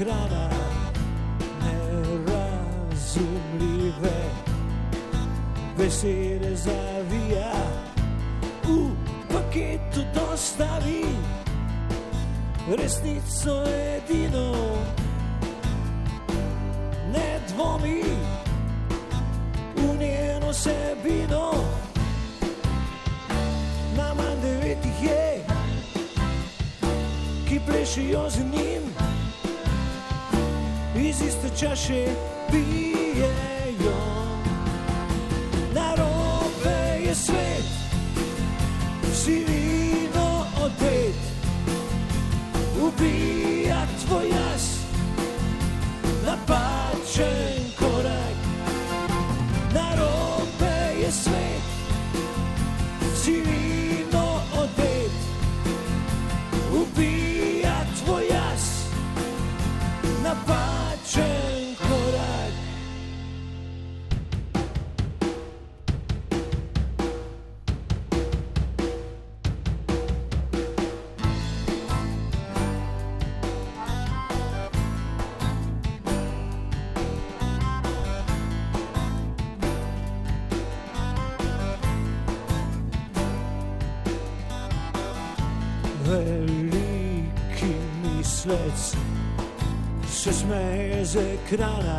ekrana, nerazumljive. Besede zavija, v paketu dostavi. Resnico edino, ne dvomi v njeno sebino. Najmanj devetih je, ki plešijo z njim, iz iste smeje z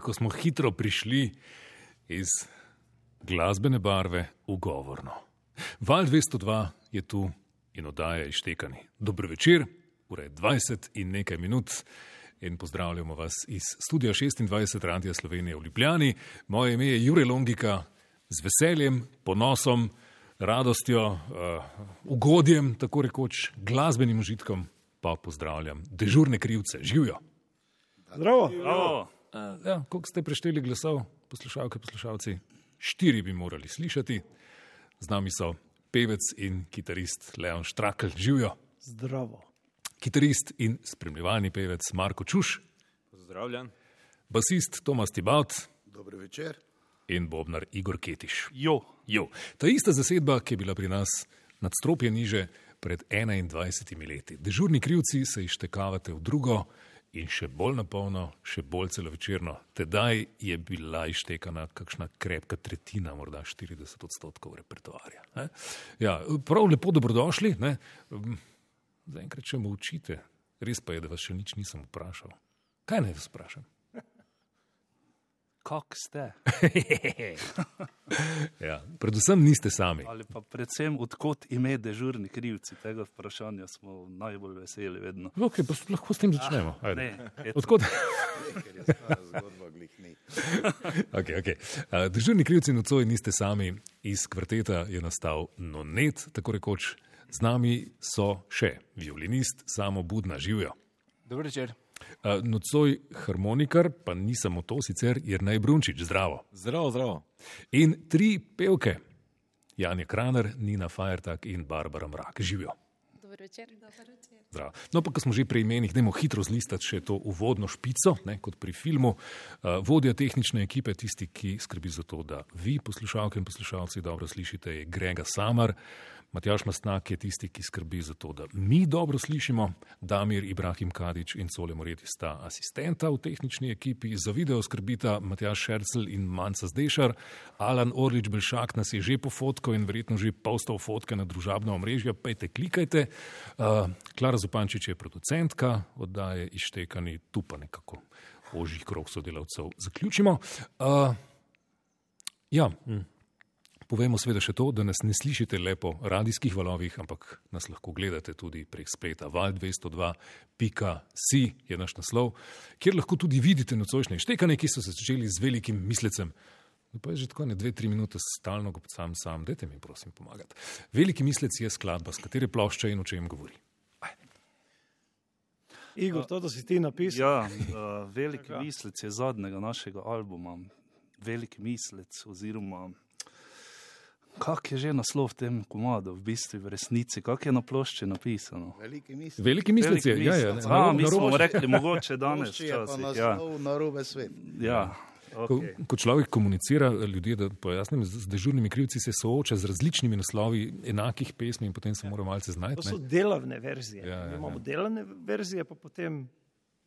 kako smo hitro prišli iz glasbene barve v govorno. Val 202 je tu in oddaja ištekani. Dobro večer, ura je 20 in nekaj minut. In pozdravljamo vas iz studia 26 Radia Slovenije v Ljubljani. Moje ime je Jure Longika, z veseljem, ponosom, radostjo, uh, ugodjem, tako rekoč glasbenim užitkom, pa pozdravljam dežurne krivce, živijo. Zdravo. Uh, ja, koliko ste prešteli glasov, poslušalke, poslušalci? Štiri bi morali slišati. Z nami so pevec in kitarist Leon Štrakl, živijo. Zdravo. Kitarist in spremljevalni pevec Marko Čuš, Pozdravljen. basist Tomas Tibaut Dobro večer. in bobnar Igor Ketiš. Jo. Jo. Ta ista zasedba, ki je bila pri nas nadstropje niže pred 21 leti. Dežurni krivci se ištekavate v drugo in še bolj napolno, še bolj celovečerno. Tedaj je bila ištekana kakšna krepka tretjina, morda 40 odstotkov repertoarja. ne. Ja, prav lepo dobrodošli. ne. Um, Zaenkrat še me učite. Res pa je, da vas še nič nisem vprašal. Kaj naj vas vprašam? Kak ste? Ja, predvsem niste sami. Ali pa predvsem, odkot ime dežurni krivci tega vprašanja, smo najbolj veseli vedno. Okay, pa lahko s tem začnemo. Ajde. Ne, Odkot? ker je stara zgodba glih ni. Okay, okay. Državni krivci nocoj niste sami, iz kvarteta je nastal nonet, tako rekoč. Z nami so še violinist, samo budna živijo. Dobro večer. Uh, nocoj harmonikar, pa ni samo to, sicer Jrnej Brunčič, zdravo. Zdravo, zdravo. In tri pevke, Janja Kraner, Nina Fajertak in Barbara Mrak, živijo. Dober večer. Dober večer. Zdravo. No, pa ko smo že pri imenih, dajmo hitro zlistati še to uvodno špico, ne, kot pri filmu. Uh, vodja tehnične ekipe, tisti, ki skrbi za to, da vi, poslušalke in poslušalci, dobro slišite, je Grega Samar. Matjaš Mastnak je tisti, ki skrbi za to, da mi dobro slišimo. Damir Ibrahim Kadič in Sole Moreti sta asistenta v tehnični ekipi. Za video skrbita Matjaš Šercel in Manca Zdešar. Alan Orlič Belšak nas je že pofotkal in verjetno že postal fotke na družabno omrežje. Pejte, klikajte. Uh, Klara Zupančič je producentka, oddaje ištekani, tu pa nekako ožjih krok sodelavcev zaključimo. Uh, ja, mm. Povemo seveda še to, da nas ne slišite le po radijskih valovih, ampak nas lahko gledate tudi prek spleta. val202.si je naš naslov, kjer lahko tudi vidite nocojšnje štekanje, ki so se začeli z velikim mislecem. No, pa je že tako ne dve, tri minute stalno, kot sam sam, dajte mi prosim pomagati. Veliki mislec je skladba, s katere plošče in o čem govori. Igor, to, da si ti napisal. Ja, uh, veliki mislec je zadnjega našega albuma. Veliki mislec, oziroma kak je že naslov tem komadu, v bistvu v resnici, kak je na plošči napisano. Veliki misli. Veliki mislec je, ja, ja, mislec. A, mi smo rekli, mogoče danes. Včasih, naslov Ja, na robe svet. ja. Ko, Okay. ko človek komunicira, ljudje, da pojasnim, z z dežurnimi krivci se sooča z različnimi naslovi enakih pesmi in potem se mora malce To znajti. so ne. delavne verzije. Ja, ja, Mi imamo ja. delavne verzije, pa potem,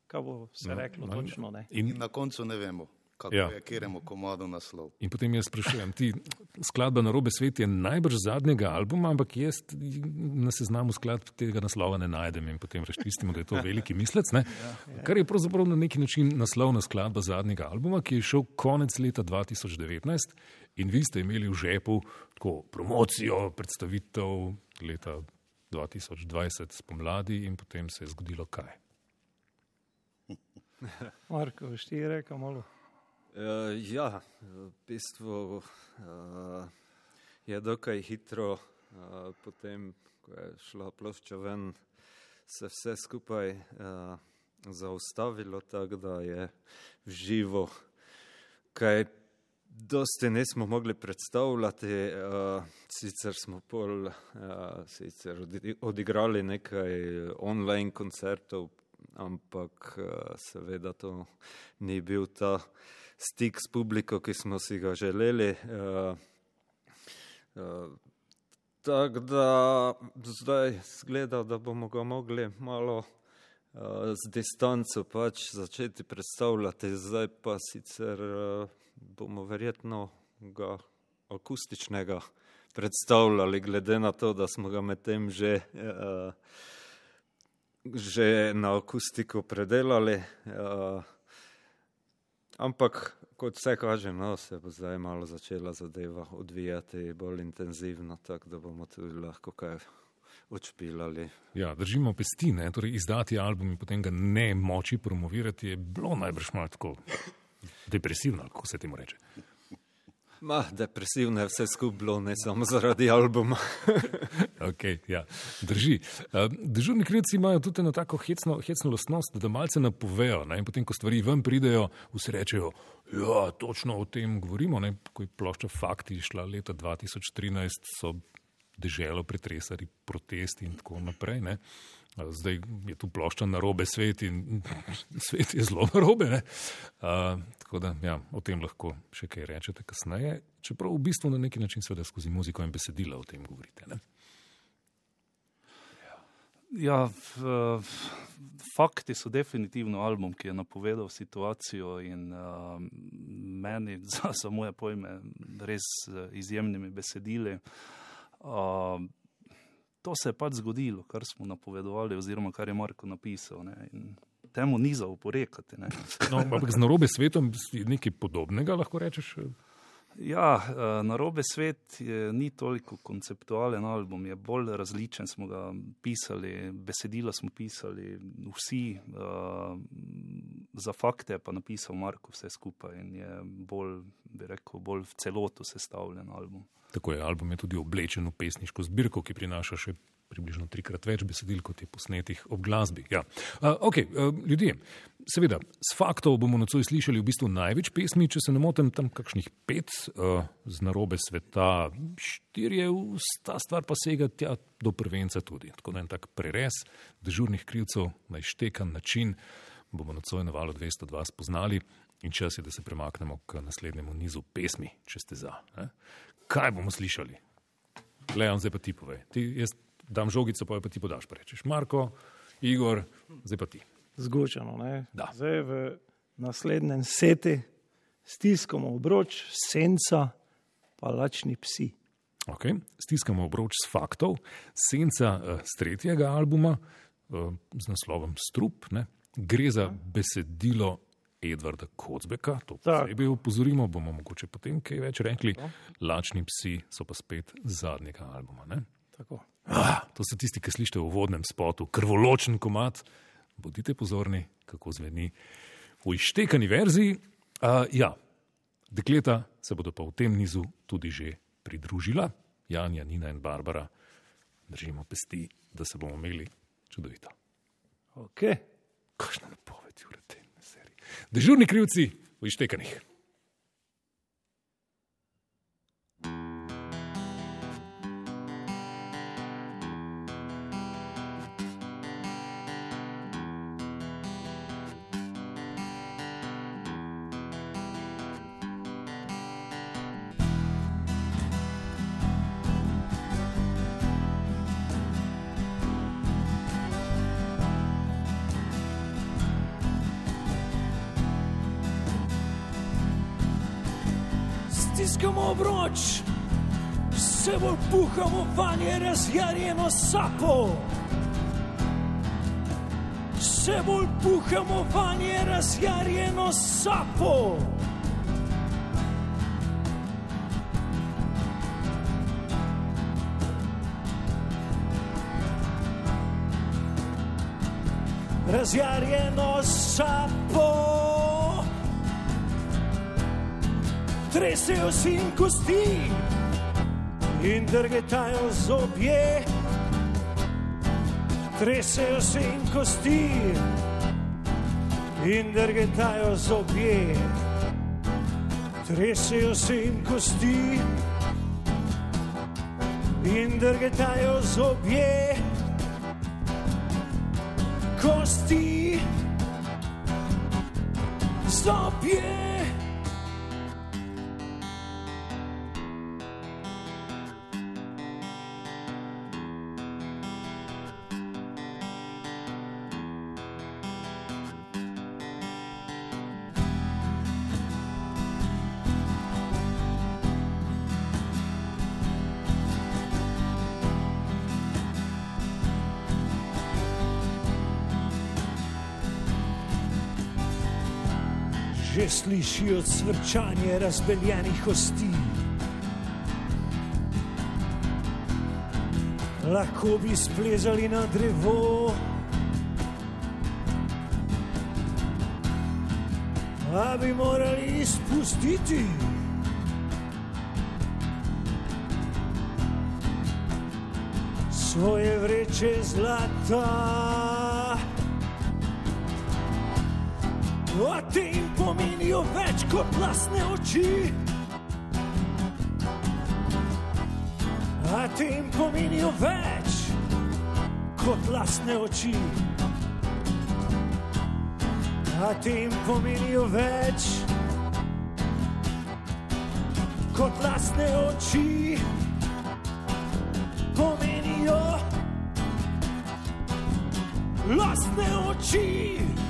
kaj bo se No, reklo, no, točno. Ne? In In, na koncu ne vemo, kako Ja. ja. je kjeremu komadu naslov. in potem jaz sprašujem, ti skladba na robe svet je najbrž zadnjega albuma, ampak jaz na seznamu skladb tega naslova ne najdem in potem razčistimo, da je to veliki mislec. Ne? Kar je pravzaprav na neki način naslovna skladba zadnjega albuma, ki je šel konec leta 2019 in vi ste imeli v žepu tako promocijo, predstavitev leta 2020 spomladi in potem se je zgodilo kaj. Marko, ti rekel malo. Uh, ja, v bistvu uh, je dokaj hitro, uh, potem, ko je šla plošča ven, se vse skupaj uh, zaustavilo, tako da je v živo, kaj dosti nismo mogli predstavljati. Uh, sicer smo pol, uh, sicer odi- odigrali nekaj online koncertov, ampak uh, seveda to ni bil ta stik s publiko, ki smo si ga želeli. Uh, uh, Tako da zdaj zgleda, da bomo ga mogli malo uh, z distanco pač začeti predstavljati, zdaj pa sicer uh, bomo verjetno ga akustičnega predstavljali, glede na to, da smo ga medtem že, uh, že na akustiko predelali. Uh, Ampak, kot vse kaže, no, se bo zdaj malo začela zadeva odvijati bolj intenzivno, tako da bomo tudi lahko kaj odšpilali. Ja, držimo pesti, ne? torej izdati album in potem ga ne moči promovirati je bilo najbrž malo tako depresivno, kako se temu reče. Ma, depresivno je vse skupaj bilo, ne samo zaradi albuma. Okay, ja. Drži. Uh, Dežurni krivci imajo tudi eno tako hecno, hecno lastnost, da malce napovejo. Ne? In potem, ko stvari ven pridejo, vsi rečejo, ja, točno o tem govorimo. Ne? Ko je plošča Fakti šla leta 2013, so deželo pretresali protesti in tako naprej. Ne? Zdaj je tu plošča na robe svet in svet je zelo na robe. Uh, tako da ja, o tem lahko še kaj rečete kasneje. Čeprav v bistvu na neki način seveda skozi muziko in besedila o tem govorite. Ne? Ja, v, fakti so definitivno album, ki je napovedal situacijo in uh, meni, za, za moje pojme, res uh, izjemnimi besedili. Uh, to se je pač zgodilo, kar smo napovedovali, oziroma kar je Marko napisal. Ne, in temu ni za oporekati. Ne. No, ampak z narobe svetom je nekaj podobnega, lahko rečeš. Ja, eh, narobe svet je, ni toliko konceptualen album, je bolj različen. Smo ga pisali, besedila smo pisali, vsi uh, za fakte pa napisal Marko vse skupaj in je bolj, bi rekel, bolj v celoto sestavljen album. Tako je, album je tudi oblečen v pesniško zbirko, ki prinaša še približno trikrat več besedil, kot je posnetih ob glasbi. Ja. Uh, okay, uh, ljudje, seveda, s faktov bomo nocoj slišali v bistvu največ pesmi, če se ne motim, tam kakšnih pet uh, z narobe sveta, štirje, ta stvar pa sega tja do prvenca tudi. Tako da en tak prerez dežurnih krivcev na ištekan način bomo nocoj na valu 202 spoznali. In čas je, da se premaknemo k naslednjemu nizu pesmi, če ste za. Ne? Kaj bomo slišali? Leon, zdaj pa ti povej. Ti, jaz dam žogico, pa jo pa ti podaš. Rečeš, Marko, Igor, zdaj pa ti. Da. Zdaj v naslednjem seti stiskamo obroč, senca, pa lačni psi. Okay. Stiskamo obroč z faktov, senca z tretjega albuma uh, z naslovom Strup. Ne? Gre za besedilo Edvarda Kocbeka, to Tak. posebej upozorimo, bomo mogoče potem kaj več rekli. Lačni psi so pa spet zadnjega albuma. Ne? Tako. Ah, to so tisti, ki slišite v vodnem spotu, krvoločen komat. Bodite pozorni, kako zveni v ištekani verziji. Uh, ja, dekleta se bodo pa v tem nizu tudi že pridružila, Janja, Nina in Barbara. Držimo pesti, da se bomo imeli čudovito. Okay. Kakšna napoved, Jure, te serije. Dežurni krivci v ištekanih. Obroč, vse bolj puhamo vanje razjarjeno sapo. Vse bolj puhamo vanje razjarjeno sapo. Razjarjeno sapo. Tresejo si in kosti in drgetajo zobje. Tresejo si in kosti in drgetajo zobje. Tresejo si in kosti in drgetajo zobje. Kosti, zobje. Že slišijo cvrčanje razbeljenih kosti. Lahko bi splezali na drevo, a bi morali izpustiti. Svoje vreče zlata. Pomenijo več kot lastne oči. A te jim pomenijo več kot lastne oči. A te jim pomenijo več kot lastne oči. Pomenijo lastne oči.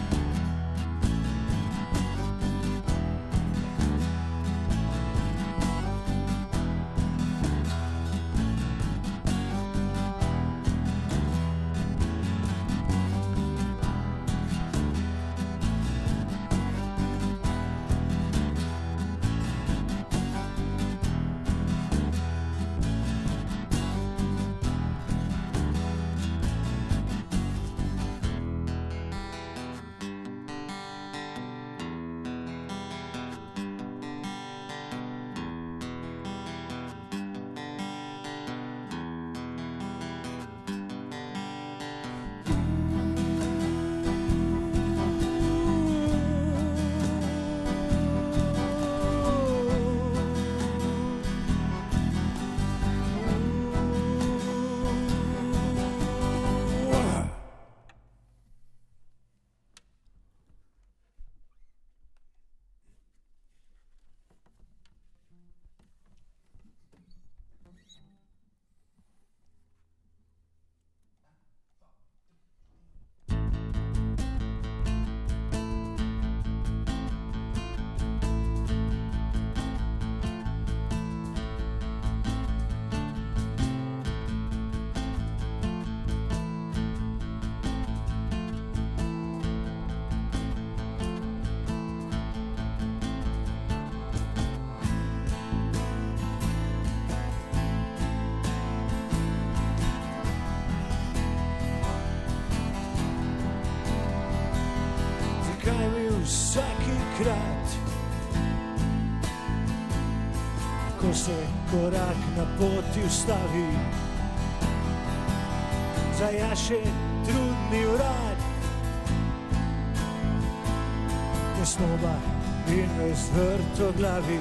Poti ustavi, zajaše trudni urad, tesnoba in me zvrto glavi.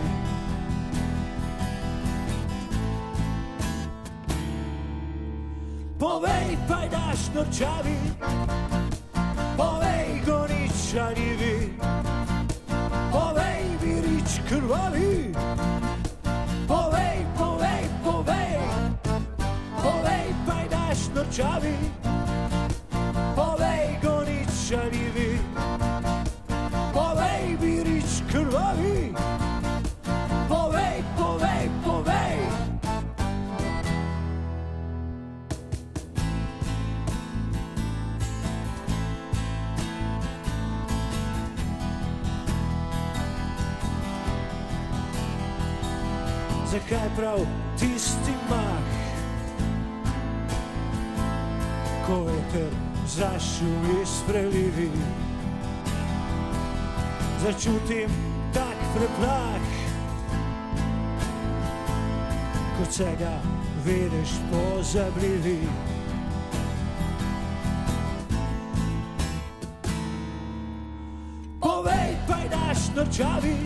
Začutim tak preplah, kot se ga vidiš pozabljivi. Povej, pajdaš nočavi,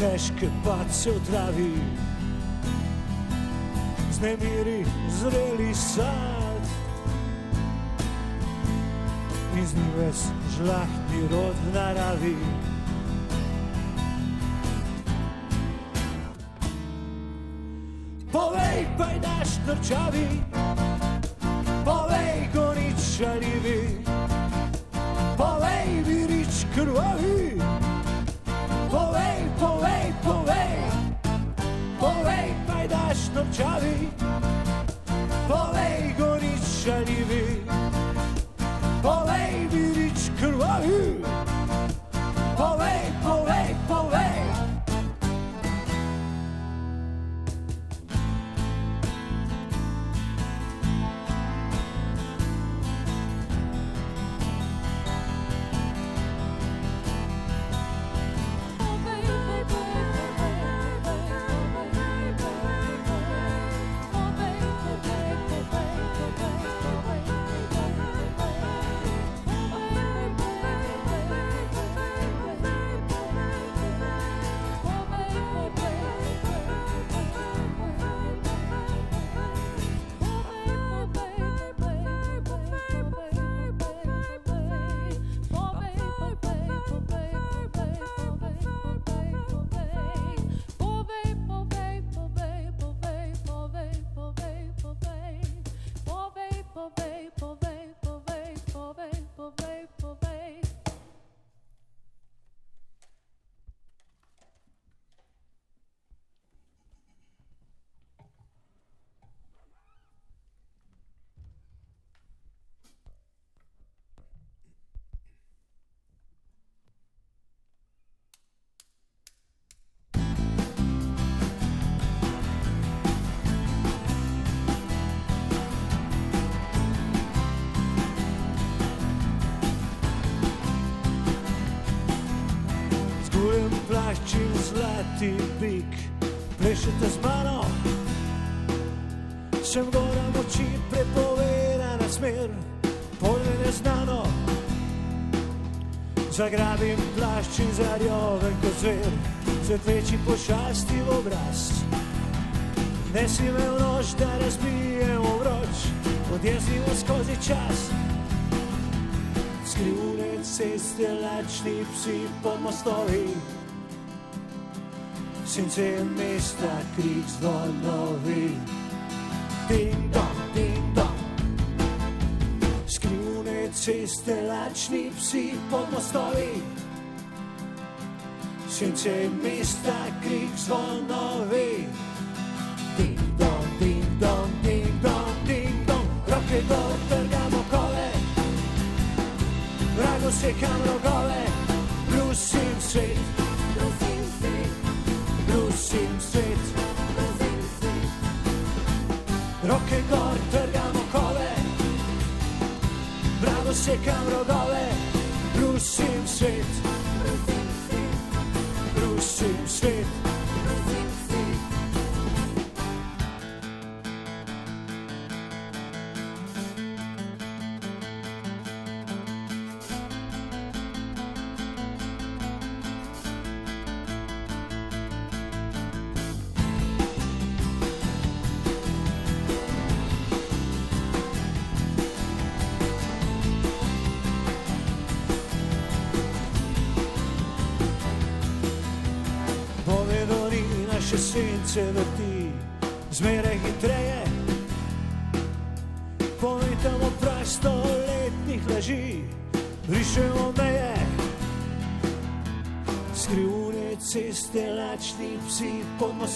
težke pace v travi, znemiri zreli sad. In z njim ves žlahtni rod v naravi. Povej, pajdaš nočavi, povej, zlati bik, plešete z mano. Sem gora moči, prepovedana smer, polje neznano. Zagrabim plašč in zarjoven kot zver, svet večji pošasti v obraz. Ne si imel nož, da razbijem vroč, odjezdimo skozi čas. Skrivne ceste, lačni psi pod mostovi, sence mesta, krik zvonovi. Ding dong, ding dong. Skrivne ceste, lačni psi pod mostovi, sence mesta, krik zvonovi. Ding dong, ding dong, ding dong, ding dong, roke gor, trgamo kole, vrago sekam rogove, brusim svet, brusim svet, brusim svet. Roke gor, trgamo kole, vrago sekam rogove, brusim svet, brusim svet. Povedo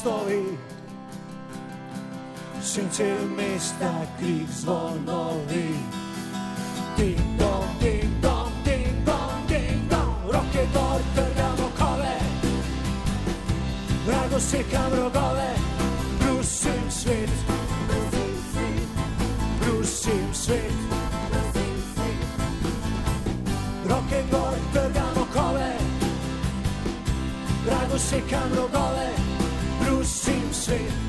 mostovi, sence mesta, krik zvonovi. Ding dong, ding dong, ding dong, ding dong, roke gor, trgamo kole. Drago sekam rogove, brusim svet, brusim svet. Roke gor, trgamo kole, drago sekam rogove, brusim svet, brusim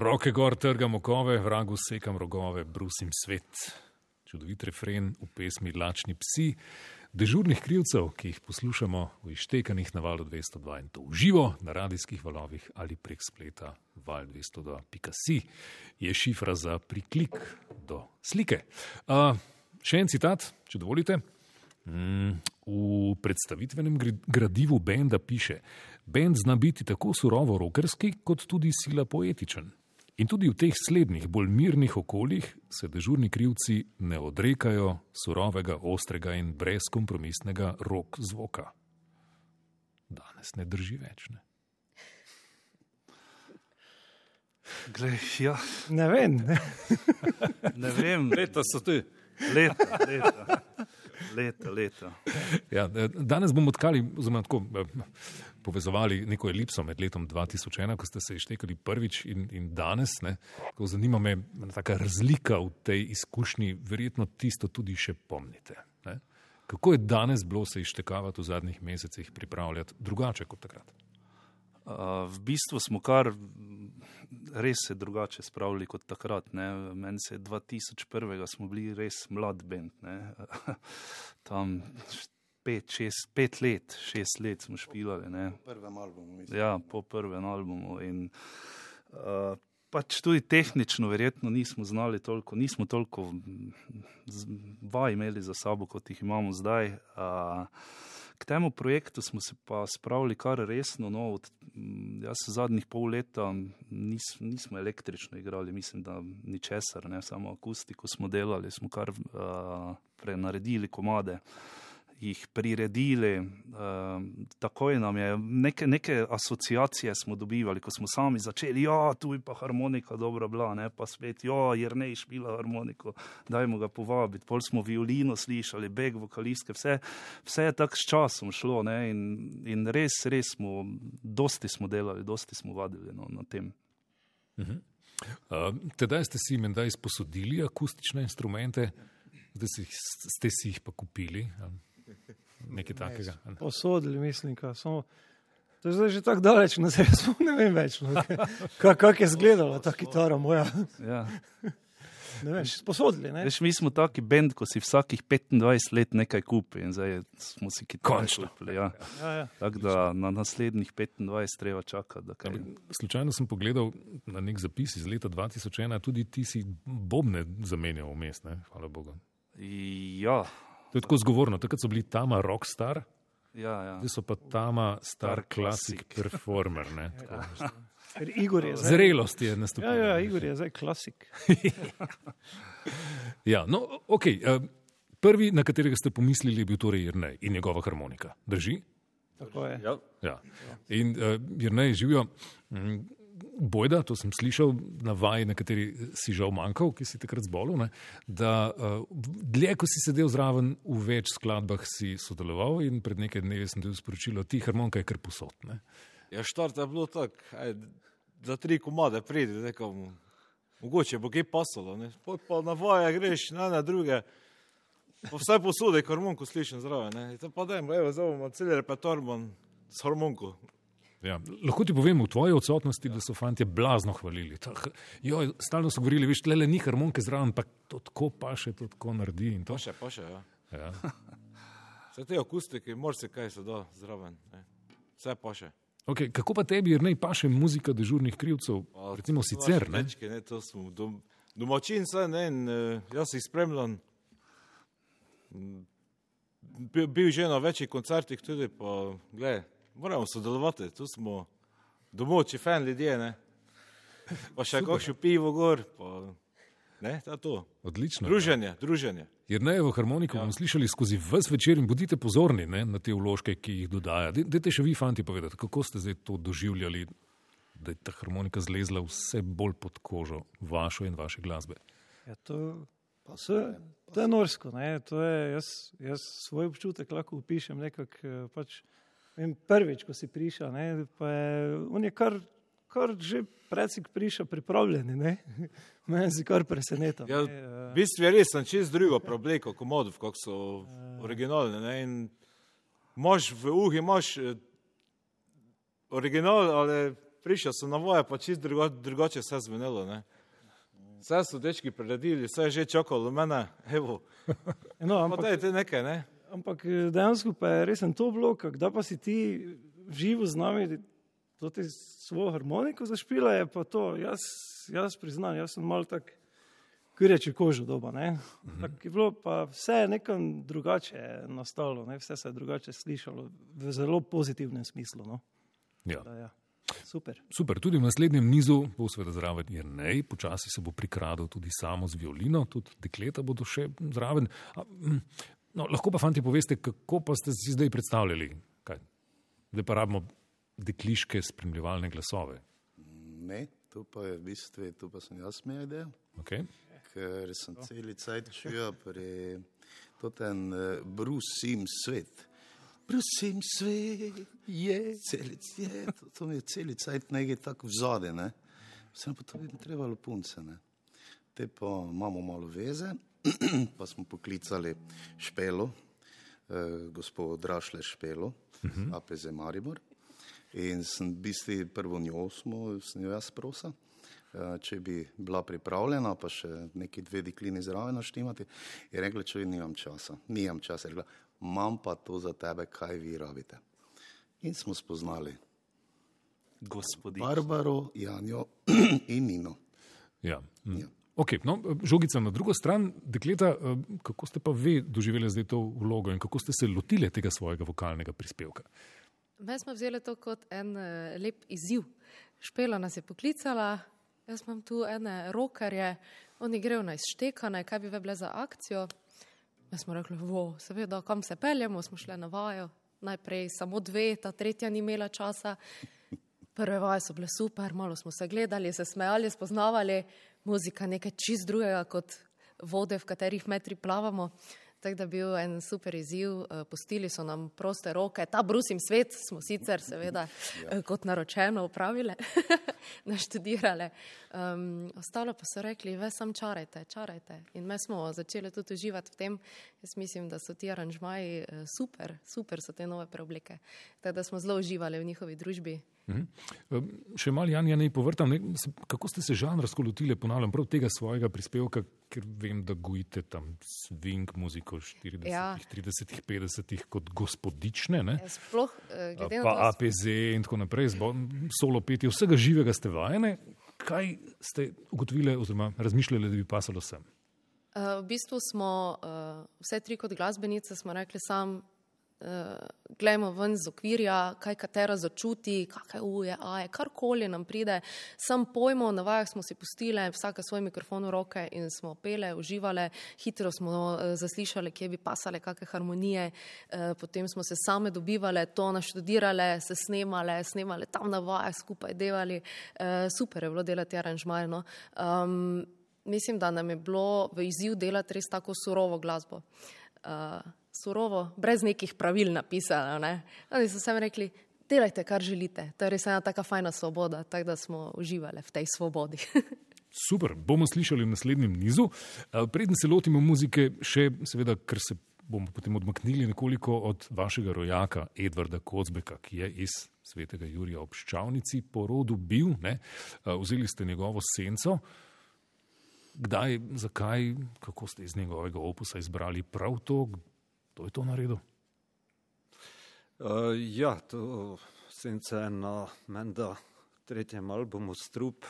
Roke gor, trgam okove, vragu sekam rogove, brusim svet. Čudovit refren v pesmi Lačni psi, dežurnih krivcev, ki jih poslušamo v ištekanih na valu 202 in to v živo na radijskih valovih ali prek spleta val202.si je šifra za priklik do slike. Uh, še en citat, če dovolite. Mm, v predstavitvenem gradivu benda piše: Bend zna biti tako surovo rokerski, kot tudi sila poetičen. In tudi v teh slednjih, bolj mirnih okoljih se dežurni krivci ne odrekajo surovega, ostrega in brezkompromisnega rok zvoka. Danes ne drži več. Ne? Glej, ja, Ne vem, ne. ne vem, Leta so tu. leta, leta. Leta, leta. Ja, eh, danes bomo tkali, oziroma tako eh, povezovali neko elipso med letom 2001, ko ste se ištekali prvič in, in danes. Ne, tako zanima me ta razlika v tej izkušnji, verjetno tisto tudi še pomnite. Ne. Kako je danes bilo se ištekavati v zadnjih mesecih, pripravljati drugače kot takrat? Uh, v bistvu smo kar res se drugače spravili kot takrat. Ne. Meni se je 2001. smo bili res mlad bend. Tam pet, šest, pet let, šest let smo špilali. Ne. Prvem albumu, mislim. Ja, po prvem albumu. In, uh, pač tudi tehnično, verjetno nismo znali toliko, nismo toliko vaj imeli za sabo, kot jih imamo zdaj. Uh, k temu projektu smo se pa spravili kar resno. No, od, jaz zadnjih pol leta nis, nismo električno igrali, mislim, da ničesar, ne, samo akustiko smo delali, smo kar uh, prenaredili komade jih priredili, uh, takoj nam je neke, neke asociacije smo dobivali, ko smo sami začeli, ja, tu je pa harmonika dobra bila, ne pa svet, ja, jer ne išpila harmoniko, dajmo ga povabiti. Pol smo violino slišali, beg vokalistke, vse, vse je tako s časom šlo in, in res, res smo, dosti smo delali, dosti smo vadili no, na tem. Uh, tedaj ste si menda izposodili akustične instrumente, zdaj ste si jih pa kupili. Nekaj takega. ne? Posodili, mislim, ka, samo. To je zdaj že tako daleč, na zdaj sploh ne vem več, no, kako kak je izgledala ta kitara moja. Ja. Ne vem, sposodili, ne? Veš, mi smo taki bend, ko si vsakih 25 let nekaj kupi in zdaj smo si kitare Končno. kupili. Ja. Ja, ja. Tako da na naslednjih 25 treba čakati. da kaj- Slučajno sem pogledal na nek zapis iz leta 2001, tudi ti si bobne zamenjal vmes, ne? hvala Bogu. Ja, To je tako zgovorno. Takrat so bili Tama rockstar, ja, ja. zdaj so pa Tama star classic performer. ne, tako. Ker Igor je zdaj. Zrelost je Ja, nastopila. ja, Igor je zdaj klasik. Ja, no, okay, uh, prvi, na katerega ste pomislili, je bil torej Jrnej in njegova harmonika. Drži? Tako je. Ja, Ja. In uh, Jrnej živijo. Mm, Bojda, to sem slišal na vaji, na kateri si žal manjkal, ki si takrat zbolel, ne, da uh, dlje, ko si sedel zraven, v več skladbah si sodeloval in pred nekaj dnevi sem dobil sporočilo, ti harmonika je kar posod. Ne. Ja, štart je bilo tako, aj, za tri komade pridi, rekel, mogoče bo kaj pasalo, ne. Poj pa na vaje greš, na na druge. Pa vse posode, harmonko slišim zraven, ne. In to pa dajmo, evo, bomo cel repertoar bom s harmonko. Ja, lahko ti povem v tvoji odsotnosti, da so fanti blazno hvalili. Ta, joj, stalno so govorili, veš, le ni harmonike zraven, pa to tako paše, to tako naredi. in to. Pa še, pa še, ja. Ja. Vse te akustike, moraš se kaj se da zraven, ne. Vse pa še. Okay, kako pa tebi, jer ne paše muzika dežurnih krivcev, Pa recimo sicer? Ne? dečke, ne, to smo dom, domačin, vse, ne, in uh, jaz jih spremljam. Bil, bil že na večjih koncertih tudi, pa gledaj, moramo sodelovati, tu smo domoči, fan ljudje, ne. Pa še kakšno pivo gor, pa ne, to je to. Odlično. Druženje, druženje. Jer ne v harmoniko ja. bomo slišali skozi vse večer in bodite pozorni ne, na te vložke, ki jih dodaja. Dajte še vi, fanti, povedati, kako ste zdaj to doživljali, da je ta harmonika zlezla vse bolj pod kožo vašo in vaše glasbe. Ja, to, to, je, to je norsko. Ne? To je, jaz, jaz svoj občutek lahko opišem nekako. eh, Pač, vem, prvič, ko si prišel, ne, je, on je kar, kar že predsik prišel pripravljeni. ne. Mene si kar preseneča. Ja, v bistvu je res sem čez drugo probleko komodov, kako so originalne. Ne? In Moš v uhi, imaš eh, original, ali prišel sem na voje, pa čist drugo, drugače vse zvenelo. Ne? Vse so dečki priredili, vse je že čakalo mene, evo, No, pa ampak, dajte nekaj, ne? Ampak eh, dejansko pa je res to bilo, da pa si ti živo z nami, to ti svojo harmoniko zašpila, je pa to. Jaz, jaz priznam, jaz sem mal tak, ki reče kožo doba. Ne? Tak je bilo pa vse nekam drugače nastalo, ne? vse se je drugače slišalo v zelo pozitivnem smislu. No? Ja. Da, ja. Super. Super, tudi v naslednjem nizu bo seveda zraven Jrnej, počasi se bo prikradel tudi samo z violino, tudi dekleta bodo še zraven. A, no, lahko pa fanti poveste, kako pa ste si zdaj predstavljali, kaj? Zdaj pa rabimo dekliške spremljevalne glasove. Ne, tu pa je v bistvu, tu pa sem jaz imel idejo, Okay? ker sem celi cajt čutil pri To je en uh, brusim svet. Brusim svet, je, celic je, to, to mi je celi cajt nekaj tako v zade, ne. Vsem pa to bi trebalo punce, ne. Te pa imamo malo veze, pa smo poklicali Špelo, eh, gospod Drašle Špelo, uh -huh. APZ Maribor. In sem v bistvu prvo njo smo, sem jo jaz prosil, eh, če bi bila pripravljena, pa še neki dve deklini zraven naštimati. Je rekla, če nimam časa, nimam časa. Je rekla, imam pa to za tebe, kaj vi rabite. In smo spoznali Gospodin. Barbaro, Janjo in Nino. Ja. hm. Ja. Okay, no, žogica na drugo stran, dekleta, eh, kako ste pa vi doživeli zdaj to vlogo in kako ste se lotili tega svojega vokalnega prispevka? Mi smo vzeli to kot en eh, lep izziv. Špela nas je poklicala, jaz imam tu ene rokarje, oni grejo na izštekane, kaj bi ve bile za akcijo. Mi smo rekli, vo, seveda, kam se peljemo, smo šli na vajo. Najprej samo dve, ta tretja ni imela časa. Prve vaje so bile super, malo smo se gledali, se smejali, spoznavali, muzika nekaj čist drugega kot vode, v katerih metri plavamo. Tako da je bil en super izziv, eh, pustili so nam proste roke, ta brusim svet smo sicer seveda ja. kot naročeno upravile, naštudirale. Um, ostalo pa so rekli, ve sam čarajte, čarajte. In mi smo začeli tudi uživati v tem. Jaz mislim, da so ti aranžmaji eh, super, super so te nove preoblike. Tako da smo zelo uživali v njihovi družbi. Mhm. Še malo, Jan, ne povrtam, ne, kako ste se žanrsko lotili, ponavljam, prav tega svojega prispevka, ker vem, da gojite tam swing muziko v 40, Ja. 30, 50 kot gospodične, ne? Eh, Sploh eh, glede na pa to, APZ in tako naprej, solo petje, vsega živega ste vajene. Kaj ste ugotovili, oziroma razmišljali, da bi pasalo sem? Uh, v bistvu smo uh, vse tri kot glasbenice rekli sam, uh, glejmo ven z okvirja, kaj katera začuti, kakšne uje, aje, karkoli nam pride. Sam pojmo, na vajah smo si pustile, vsake svoj mikrofon v roke in smo pele, uživale, hitro smo uh, zaslišali, kje bi pasale kakšne harmonije, uh, potem smo se same dobivale, to naštudirale, se snemale, snemale tam na vajah skupaj delali. Uh, super je bilo delati aranžmaje. No? Um, mislim, da nam je bilo v izziv delati res tako surovo glasbo. Uh, surovo, brez nekih pravil napisano. Ne? Oni so sami rekli, delajte, kar želite. To je res ena taka fajna svoboda, tako da smo uživali v tej svobodi. Super, bomo slišali v naslednjem nizu. Eh, Preden se lotimo muzike, še seveda, ker se bomo potem odmaknili nekoliko od vašega rojaka Edvarda Kocbeka, ki je iz svetega Jurija ob Ščavnici po rodu bil, ne? Eh, vzeli ste njegovo senco. Kdaj, zakaj, kako ste iz njegovega opusa izbrali prav to, kdo je to naredil? Uh, ja, to senca je na menda tretjem albumu Strup.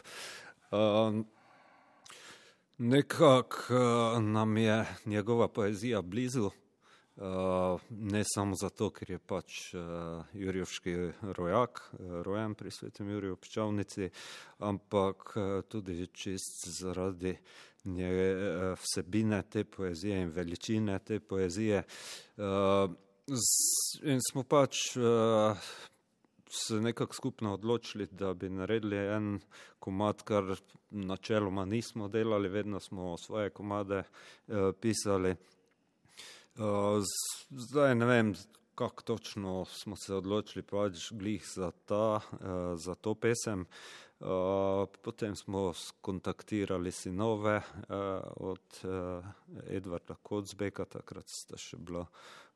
Uh, Nekako uh, nam je njegova poezija blizu, uh, ne samo zato, ker je pač uh, Jurjevški rojak, uh, rojen pri svetem Juriju Pčavnici, ampak uh, tudi čist zaradi nje, uh, vsebine te poezije in veličine te poezije. Z, in smo pač uh, se nekako skupno odločili, da bi naredili en komat, kar načeloma nismo delali, vedno smo svoje komade pisali. Zdaj ne vem, kako točno smo se odločili, pač glih za, ta, za to pesem. Uh, potem smo skontaktirali sinove uh, od uh, Edvarda Kocbeka, takrat sta še bila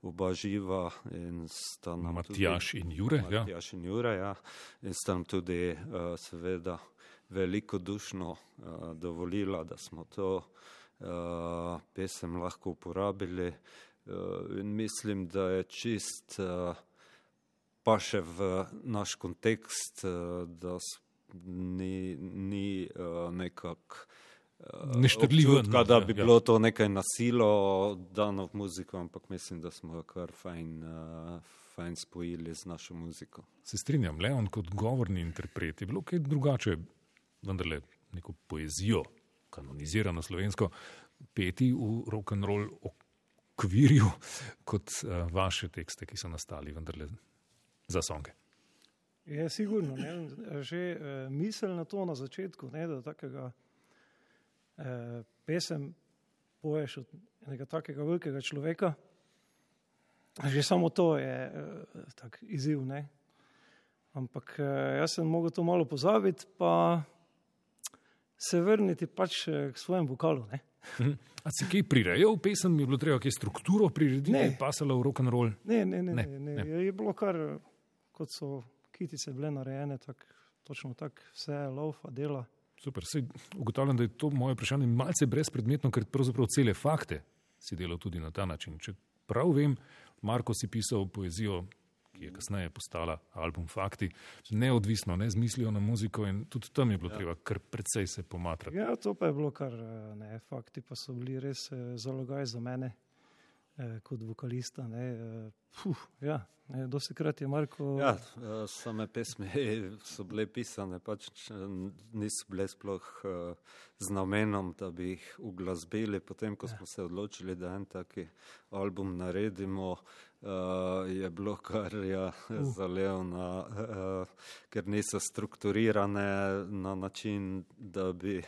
oba živa in sta nam tudi- Matjaš in Jure. Ja. Matjaž in Jure, ja. In sta nam tudi seveda veliko dušno dovolila, da smo to pesem lahko uporabili. In mislim, da je čist pa še v naš kontekst, da s- ni, ni uh, nekako. Uh, Neštrljivo, občutka, da ja, bi ja. bilo to nekaj nasilo dano v muziko, ampak mislim, da smo jo kar fajn, uh, fajn spojili z našo muziko. Se strinjam, Leon kot govorni interpret je bilo kaj drugače, vendarle neko poezijo, kanonizirano slovensko, peti v rock'n'roll okvirju kot uh, vaše tekste, ki so nastali vendarle za songe. Je sigurno, ne, že eh, misel na to na začetku, ne, da takega eh, pesem poješ od enega takega velikega človeka. Že samo to je uh, tak izziv. Ne? Ampak uh, jaz sem mogel to malo pozabiti, pa se vrniti pač uh, k svojemu vokalu. Ne? A si kaj prirejal pesem, je bilo treba kaj strukturo prirediti, Ne. je pasala v rock and roll? Ne, ne, Ne, ne, ne. ne. ne. Je bilo kar, kot so kitice bile narejene, tak, točno tako, vse laufa, dela. Super, sej ugotavljam, da je to moje vprašanje malce brezpredmetno, ker pravzaprav cele fakte si delal tudi na ta način. Če prav vem, Marko si pisal poezijo, ki je kasneje postala album Fakti, neodvisno, ne z mislijo na muziko in tudi tam je bilo ja. treba kar precej se pomatrati. Ja, to pa je bilo kar, eh, ne, fakti pa so bili res eh, zalogaj za mene kot vokalista. Ne, eh, puh, ja, ne, dosti krat je Marko. Ja, eh, same pesmi so bile pisane, pač niso bile sploh eh, z namenom, da bi jih uglasbili. Potem, ko smo se odločili, da en taki album naredimo, eh, je bilo kar ja, zalevno, eh, ker niso strukturirane na način, da bi.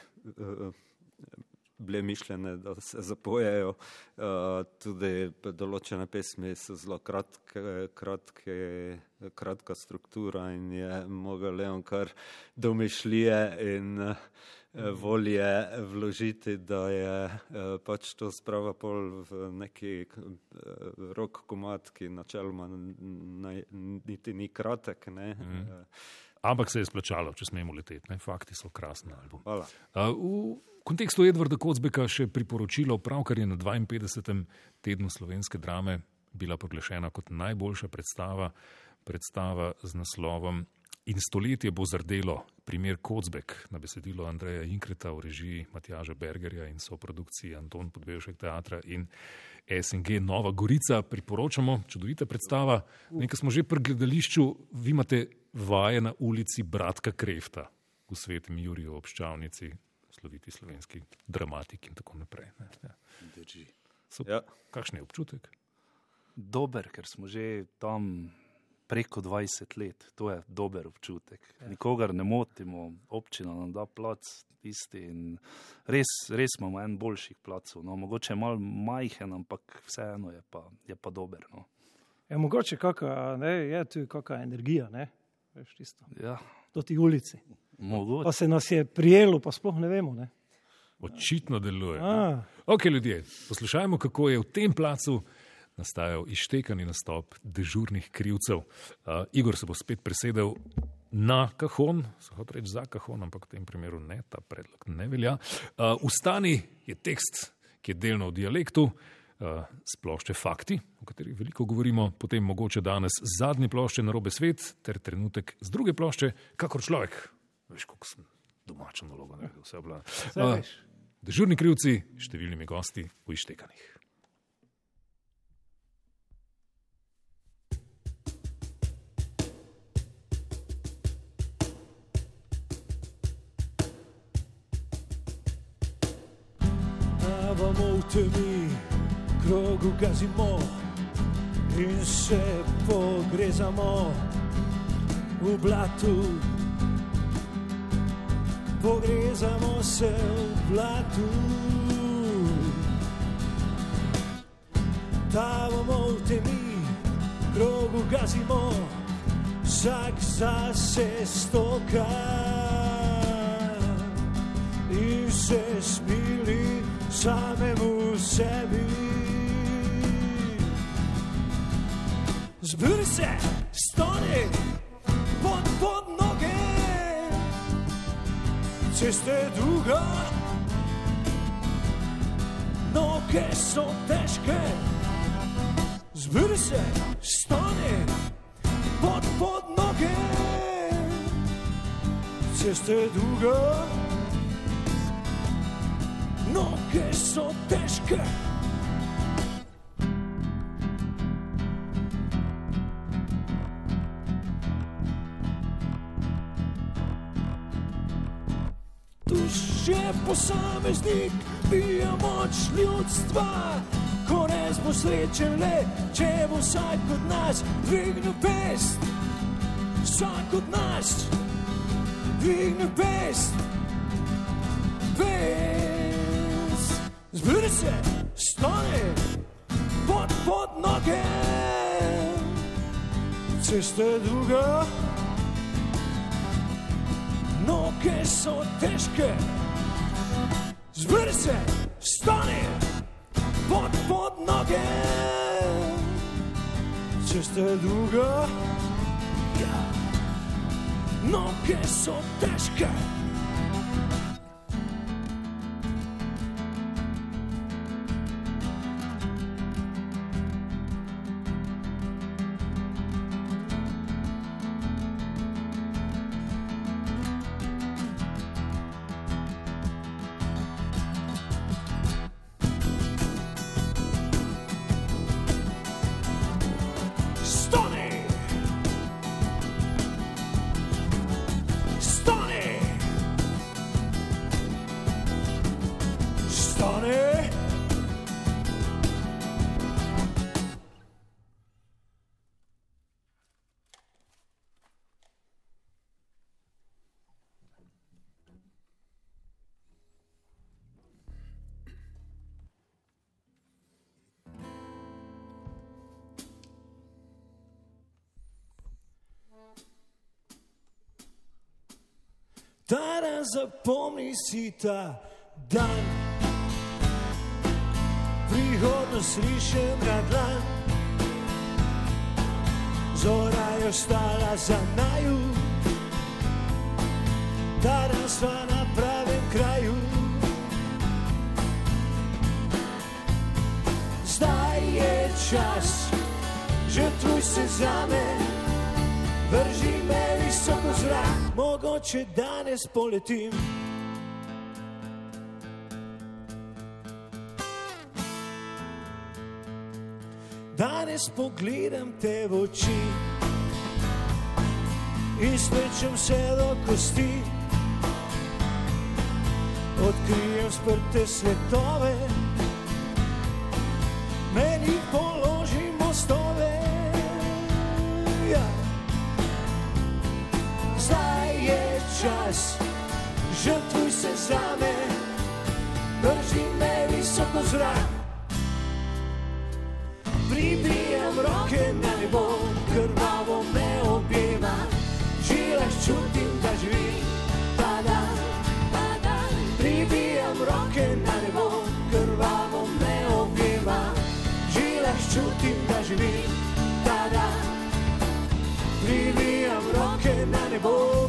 Eh, bile mišljene, da se zapojejo. Uh, tudi določene pesmi so zelo kratke, kratke, kratka struktura in je mogel Leon kar domišljije in uh, volje vložiti, da je uh, pač to sprava pol v neki rok komat, ki načeloma niti ni kratek. Ne? Mm. Ampak se je splačalo, če smemo leteti. Ne? Fakti so krasen album. hvala. Uh, v kontekstu Edvarda Kocbeka še priporočilo, pravkar je na 52. tednu slovenske drame bila proglašena kot najboljša predstava, predstava z naslovom In stoletje bo zardelo, primer Kocbek na besedilo Andreja Inkreta v režiji Matjaža Bergerja in so produkciji Anton Podbevšek teatra in SNG Nova Gorica. Priporočamo, čudovita predstava. Nekaj smo že pri gledališču, vi imate vaje na ulici Bratka Krefta v svetem Juriju obščavnici, sloviti slovenski dramatik in tako naprej. Ne, ja. Super. Ja. Kakšen je občutek? Dober, ker smo že tam preko 20 let, to je dober občutek. Ja. Nikogar ne motimo, občina nam da plac tisti in res, res imamo en boljših placov. No, mogoče je mal majhen, ampak vseeno je pa, je pa dober. No. Je mogoče kakšna, ne, je tu kakšna energija, ne, veš tisto, Ja, do ti ulici. mogoče. Pa se nas je prijelo, pa sploh ne vemo, ne. Očitno deluje. A, Ok, ljudje, poslušajmo, kako je v tem placu nastajal izštekani nastop dežurnih krivcev. Uh, Igor se bo spet presedel na kahon, se hoče reči za kahon, ampak v tem primeru ne, ta predlog ne velja. Uh, Ustani je tekst, ki je delno v dialektu. Uh, splošče fakti, o katerih veliko govorimo, potem mogoče danes zadnje plošče na robe svet, ter trenutek z druge plošče, kakor človek. Veš, kako sem domačo nalogo naredil, vse je bila. Uh. Dežurni krivci, številnimi gosti v Ištekanih. Plavamo v temi, krogu gazimo in se pogrezamo v blatu. Pogrezamo se v blatu. Tavamo v temi, krogu gazimo, vsak zase stoka in se smili samemu sebi. Zbiri se, stani, pod, pod noge, cesta je druga, noge so težke. Zbiri se, stani, pod, pod noge, cesta je druga. Noge so težke. Duš je posameznik, pija moč ljudstva. Konec bo srečen le, če bo vsak od nas dvignil pest. Vsak od nas dvignil pest. Zbudi se, stani, pod, pod noge. Cesta je druga, noge so težke. Zbudi se, stani, pod, pod noge. Cesta je druga, noge so težke. Tada zapomni si ta dan, prihodnost rišem na dlan. Zora je ostala za naju, tada sva na pravem kraju. Zdaj je čas, žrtvuj se za me. Vrži me visoko zrak, mogoče danes poletim. Danes pogledam te v oči in svečem se do kosti. Odkrijem sprte svetove, meni položim čas, žrtvuj se za me, drži me visoko zrak. Pribijam roke na nebo, krvavo me objema, žilah čutim, da živim, pada, pada. Pribijam roke na nebo, krvavo me objema, žilah čutim, da živim, tada. Pribijam roke na nebo,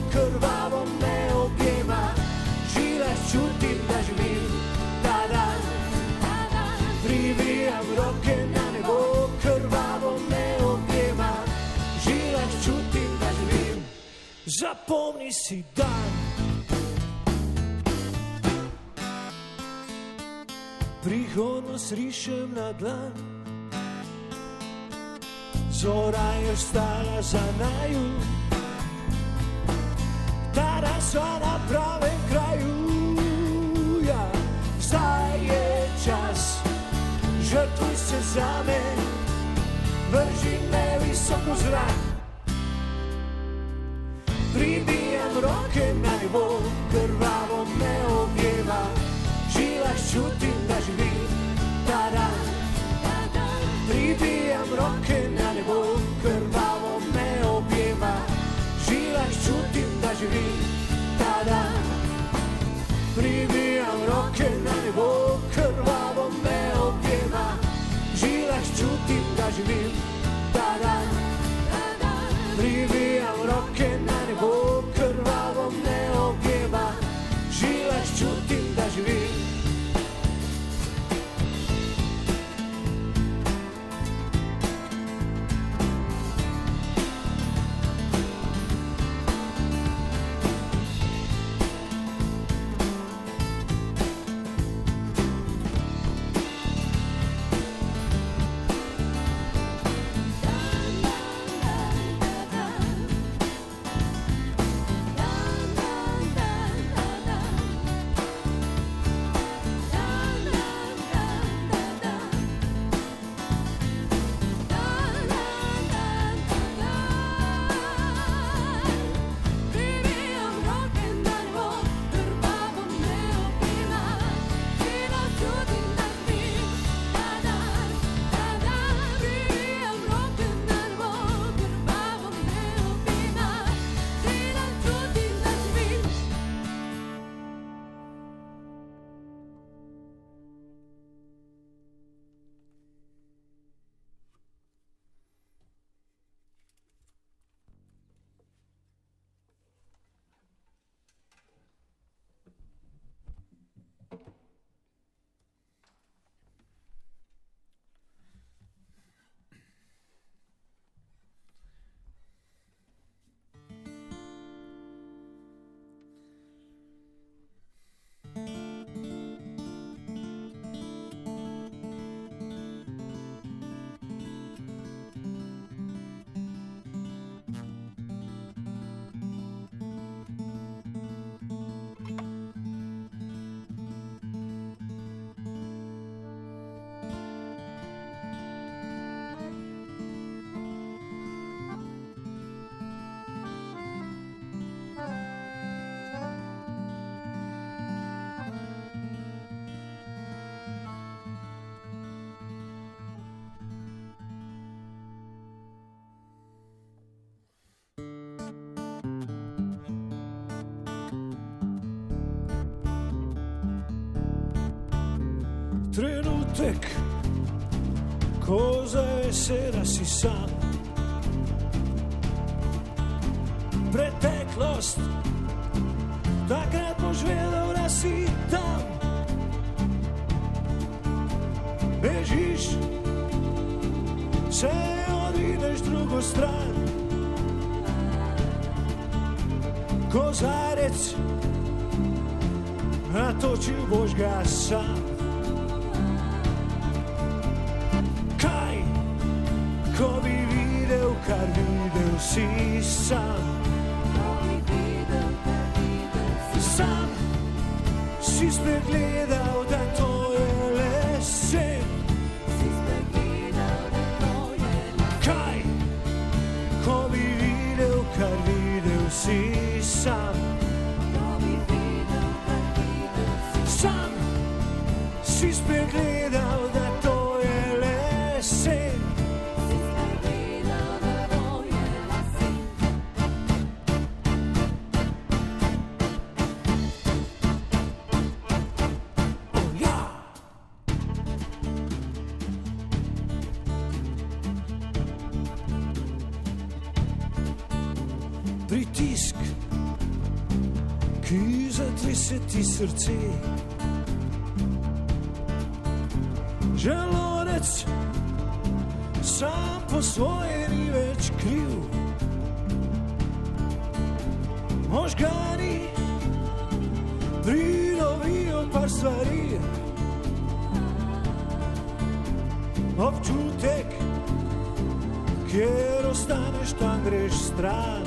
Zapomni si dan. Prihodnost rišem na dlan. Zora je stala za naju, tada sva na pravem kraju. Ja, zdaj je čas, žrtvuj se za me, vrži me visoko zrak. Pribijam roke na nebo, krvavo me objema, žilah čutim, da živim, tada. Pribijam roke na nebo, krvavo me objema, žilah čutim, da živim, tada. Pribijam roke na nebo, krvavo me objema, žilah čutim, da živim, tada. Pribijam trenutek, ko zavese, da si sam. Preteklost, takrat boš vedel, da si tam. Bežiš, se odideš drugo stran. Kozarec, natočil boš ga sam. Si srce. Želodec, sam po svoje ni več kriv. Možgani, pridobijo par stvari. Občutek, kjer ostaneš, tam greš stran.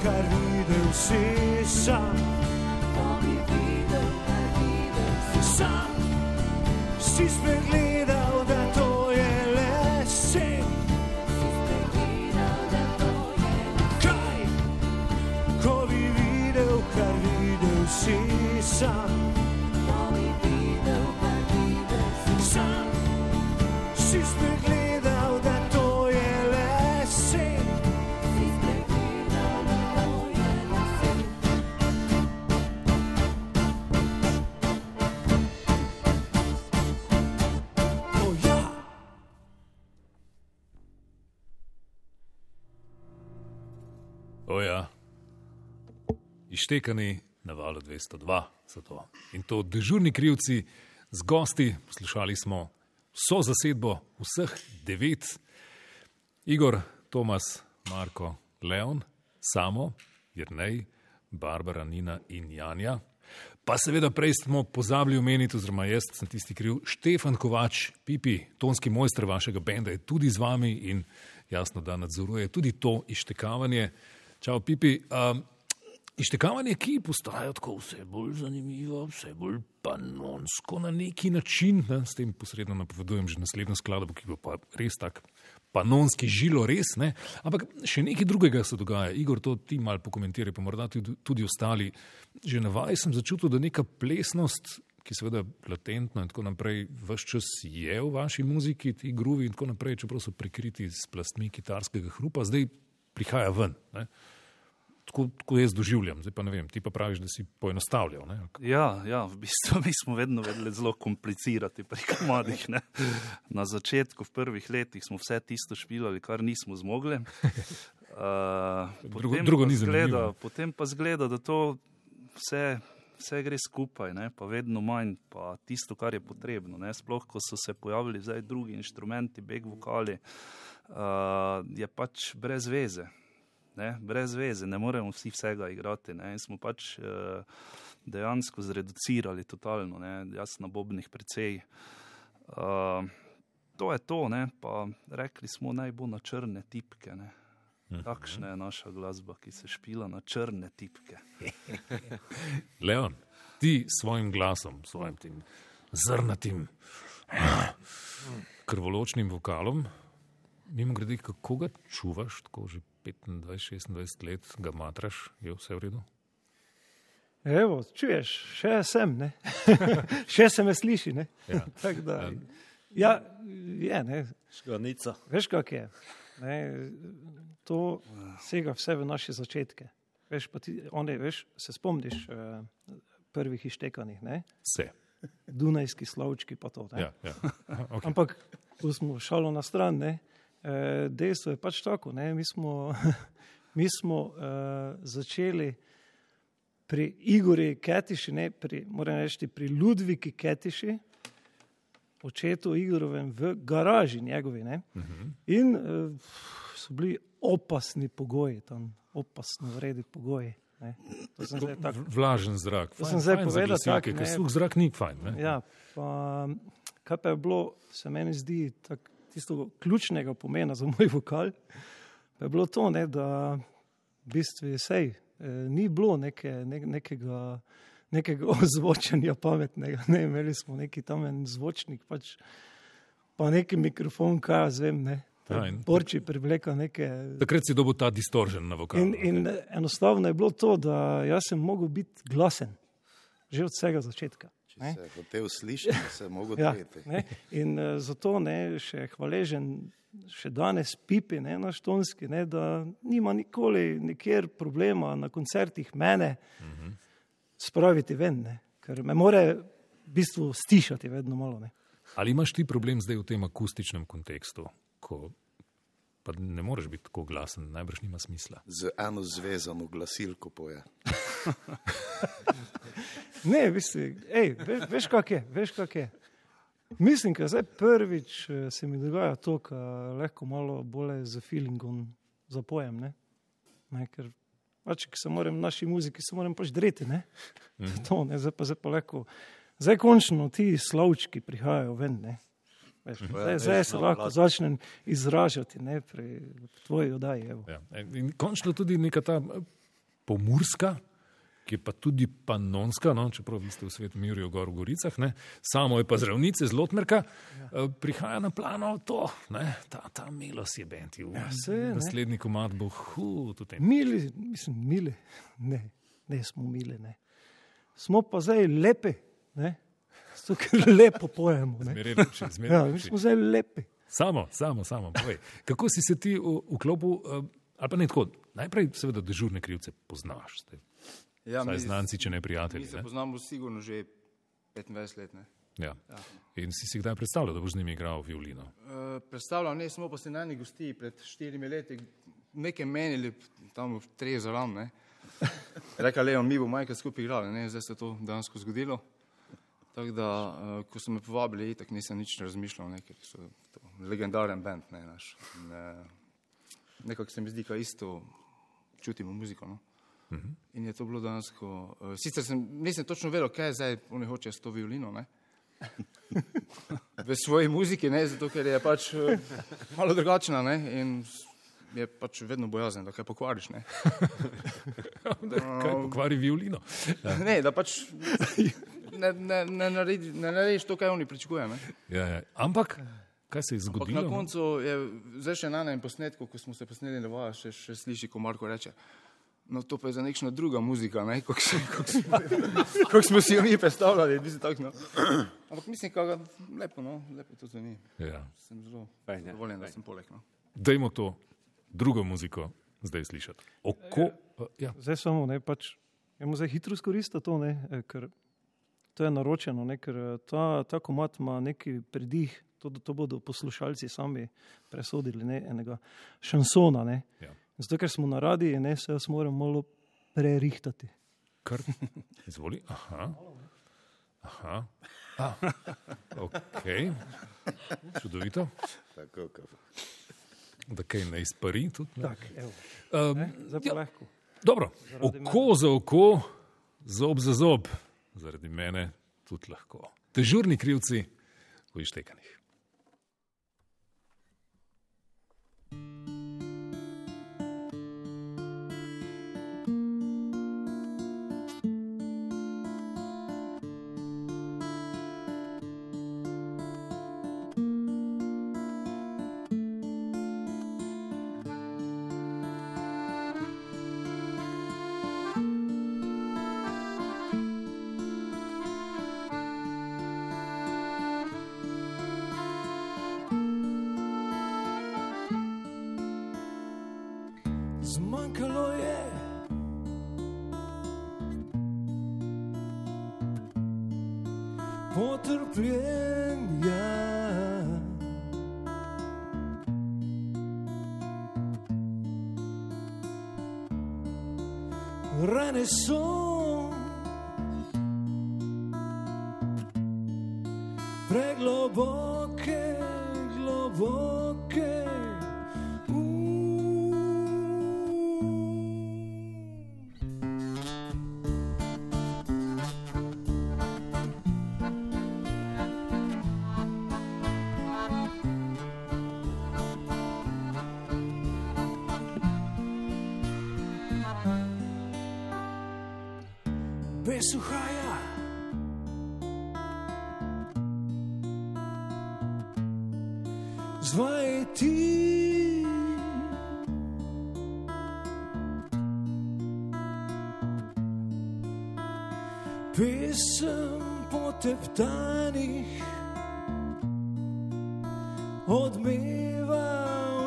Videl, kar videl si sam. Sam si spregledal, ištekani na valu 202 so to. In to dežurni krivci z gosti, poslušali smo vso zasedbo, vseh devet, Igor, Tomas, Marko, Leon, Samo, Jrnej, Barbara, Nina in Janja. Pa seveda prej smo pozabili omeniti, oziroma jaz sem tisti kriv, Štefan Kovač, Pipi, tonski mojster vašega benda, je tudi z vami in jasno, da nadzoruje tudi to ištekavanje. Čau, Pipi. Um, Ištekavanje, ki postaja tako vse bolj zanimivo, vse bolj panonsko na neki način, ne, s tem posredno napovedujem že naslednjo skladbo, ki bo pa res tak panonski žilo, res ne. Ampak še nekaj drugega se dogaja. Igor, to ti mal pokomentiraj, pa morda tudi, tudi ostali. Že na vaj sem začutil, da neka plesnost, ki seveda latentno in tako naprej, vse čas je v vaši muziki, ti gruvi in tako naprej, čeprav so prikriti s plastmi kitarskega hrupa, zdaj prihaja ven. Ne. Tako, tako jaz doživljam, zdaj pa ne vem, ti pa praviš, da si poenostavljal. Ne? Ja, ja, v bistvu mi smo vedno vedeli zelo komplicirati pri komadih. Ne. Na začetku, v prvih letih, smo vse tisto špilali, kar nismo zmogli. Uh, Drugo- drugo ni zgleda, potem pa zgleda, da to vse, vse gre skupaj, ne, pa vedno manj, pa tisto, kar je potrebno. Ne. Sploh, ko so se pojavili drugi inštrumenti, beg vokali, uh, je pač brez veze. Ne, brez veze, ne moremo vsi vsega igrati. Ne, in smo pač uh, dejansko zreducirali totalno, ne, jaz na bobnih precej. Uh, to je to, ne, pa rekli smo, naj bo na črne tipke. Ne. Takšna je naša glasba, ki se špila na črne tipke. Leon, ti s svojim glasom, s svojim tem zrnatim, krvoločnim vokalom, mimo grede, kako ga čuvaš, tako že 25-26 let ga matraš, je vse v redu? Evo, čuješ, še sem, ne? še se me sliši. Ne? Ja. Tako da, ja, je, ne? Škonica. veš, kak je. Ne? To sega vse v naše začetke. veš, pa ti, one, veš, se spomniš uh, prvih iztekanih, ne? Vse. Dunajski slovčki pa to. ne. Ja, ja. Okay. Ampak, ko smo šalo na stran, ne, dejstvo je pač tako. Ne, mi smo, mi smo eh, začeli pri Igorju Ketiši, ne, pri, moram reči, pri Ludviki Ketiši, očetu Igorovem v garaži njegovi. Ne, uh -huh. In eh, so bili opasni pogoji, tam opasno vredi pogoji. Tako Vlažen zrak. Fajn- sem zdaj fajn povedal tako, ker ne. suh zrak ni fajn. Ne? Ja, pa, kaj pa je bilo, se meni zdi, tak, tisto ključnega pomena za moj vokal, pa je bilo to, ne, da v bistvu sej, eh, ni bilo neke, ne, nekega, nekega ozvočanja pametnega. Ne, imeli smo neki tam en zvočnik, pač, pa neki mikrofon, kaj jaz vem, ne. Ja, in- Borči privleka neke. Takrat si dobil ta distoržen na vokalu. In, in enostavno je bilo to, da jaz sem mogel biti glasen, že od vsega začetka. Če ne. se je hotel slišati, se je mogel Ja, treti. ne, in uh, zato ne, še hvaležen, še danes pipi ne, naš tonski, ne, da nima nikoli nikjer problema na koncertih mene spraviti ven, ne, ker me more v bistvu stišati vedno malo. Ne. Ali imaš ti problem zdaj v tem akustičnem kontekstu, ko pa ne moreš biti tako glasen, najbrž nima smisla. Z eno zvezano glasilko poje. Ne, bistvu, ej, ve, veš kak je, veš kak je. Mislim, da zdaj prvič eh, se mi dogaja to, da lahko malo bolje z feelingom zapojem. Ne? Ne, ker pač, ki se moram naši muziki, se moram pač dreti. Ne? To, ne? Zdaj, pa, zdaj pa lahko, zdaj končno ti slovčki prihajajo ven. Ne? Veš, zdaj, zdaj se lahko začnem izražati ne, pri tvoji oddaji. evo. Ja. In končno tudi neka ta eh, pomurska, ki je pa tudi panonska, no, čeprav vi ste v svetu Mirju gor v Goricah, ne, samo je pa zdravnice z Lotmerka, ja. prihaja na plano to, ne, ta, ta milos je benti. Ja, saj je, ne. Naslednji komad bo hu, tudi tem. Mili, mislim, mili. Ne, ne smo mili. Ne. Smo pa zdaj lepi. Ne. Zato, ker lepo pojemo. Zmeraj lepši, zmeraj Ja, mi lepši. smo zdaj lepi. Samo, samo, samo. Povej. Kako si se ti v- vklopil, eh, ali pa ne tako, najprej seveda dežurne krivce poznaš, ste, Ja, saj mi, znanci, če ne mi prijatelji. se Ne? poznamo sigurno že 25 let. Ne? Ja. In si si kdaj predstavljal, da boš z njimi igral violino? Uh, predstavljam, ne, smo pa se na eni gosti pred štirimi leti, nekaj menili tam v treh zalam. Ne? Rekla Leon, mi bomo majka skupaj igrali, ne? zdaj se je to dejansko zgodilo. Tako da, uh, ko so me povabili, tako nisem nič razmišljal, ne? ker so to legendaren band, ne naš. In, uh, nekako se mi zdi, da isto čutimo muziko. No? In je to bilo dejansko. Uh, sicer sem, nisem točno vedel, kaj je zdaj, oni hočejo s to violino. Ne? v svoji muziki, ne, zato ker je pač eh, malo drugačna ne, in je pač vedno bojazen, da kaj pokvariš. Ne. Kaj pokvari violino? ne, da pač ne, ne, ne, naredi, ne narediš to, kar oni pričakujejo. ne. Ja, ja. Ampak, kaj se je Ampak zgodilo? na koncu je zdaj še na enem posnetku, ko smo se posneli, da še, še sliši, ko Marko reče. No, to pa je za nekšna druga muzika, ne? kako smo, kako smo, kako smo si jo mi predstavljali. Mislim, tak, no. Ampak mislim, da lepo, no? lepo to zveni. Ja. Sem zelo Fajn, ja, zadovoljen, da sem poleg. No. Dajmo to drugo muziko zdaj slišati. Oko, ja. Zdaj samo ne, pač, jemo zdaj hitro izkoristiti to, ne, eh, ker to je naročeno, ne, ker eh, ta, ta komat ima neki predih, to, to bodo poslušalci sami presodili, ne, enega šansona. Ne. Ja. Zato, ker smo na radiji, ne, se jaz moram malo prerihtati. Kar, izvoli. Aha. Aha. Ah, ok. Čudovito. Tako, kot Da kaj ne izpari tudi. Ne? Tak, evo, Um, ne, zdaj pa lahko. dobro, oko za oko, zob za zob, zaradi mene tudi lahko. Dežurni krivci v ištekanjih. Pesem poteptanih odmeva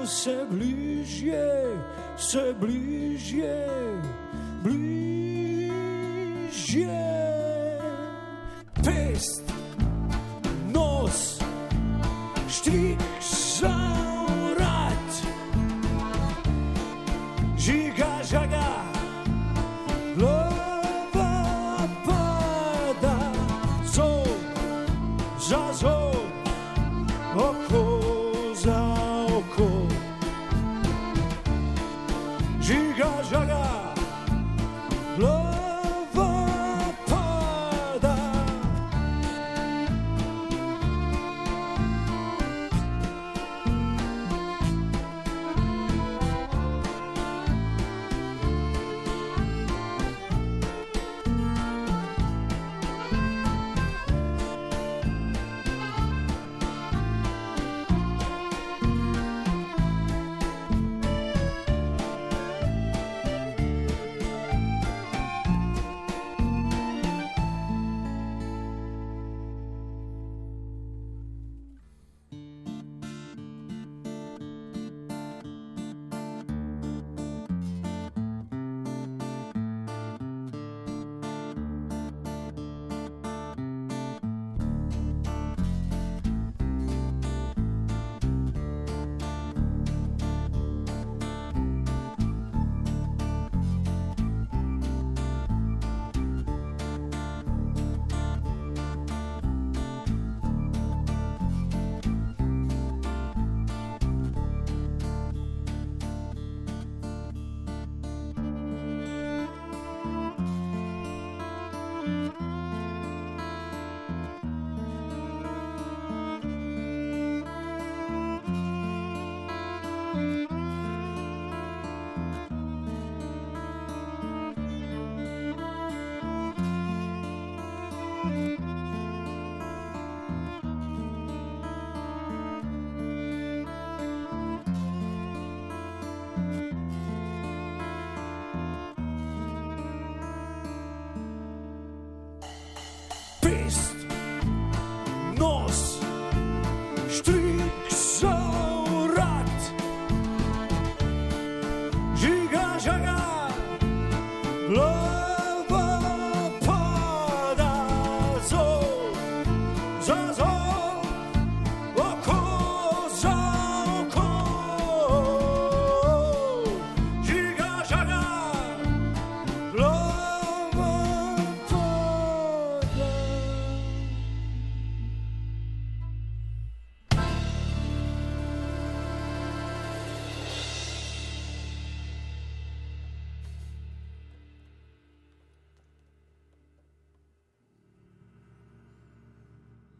vse bližje, vse bližje, bližje.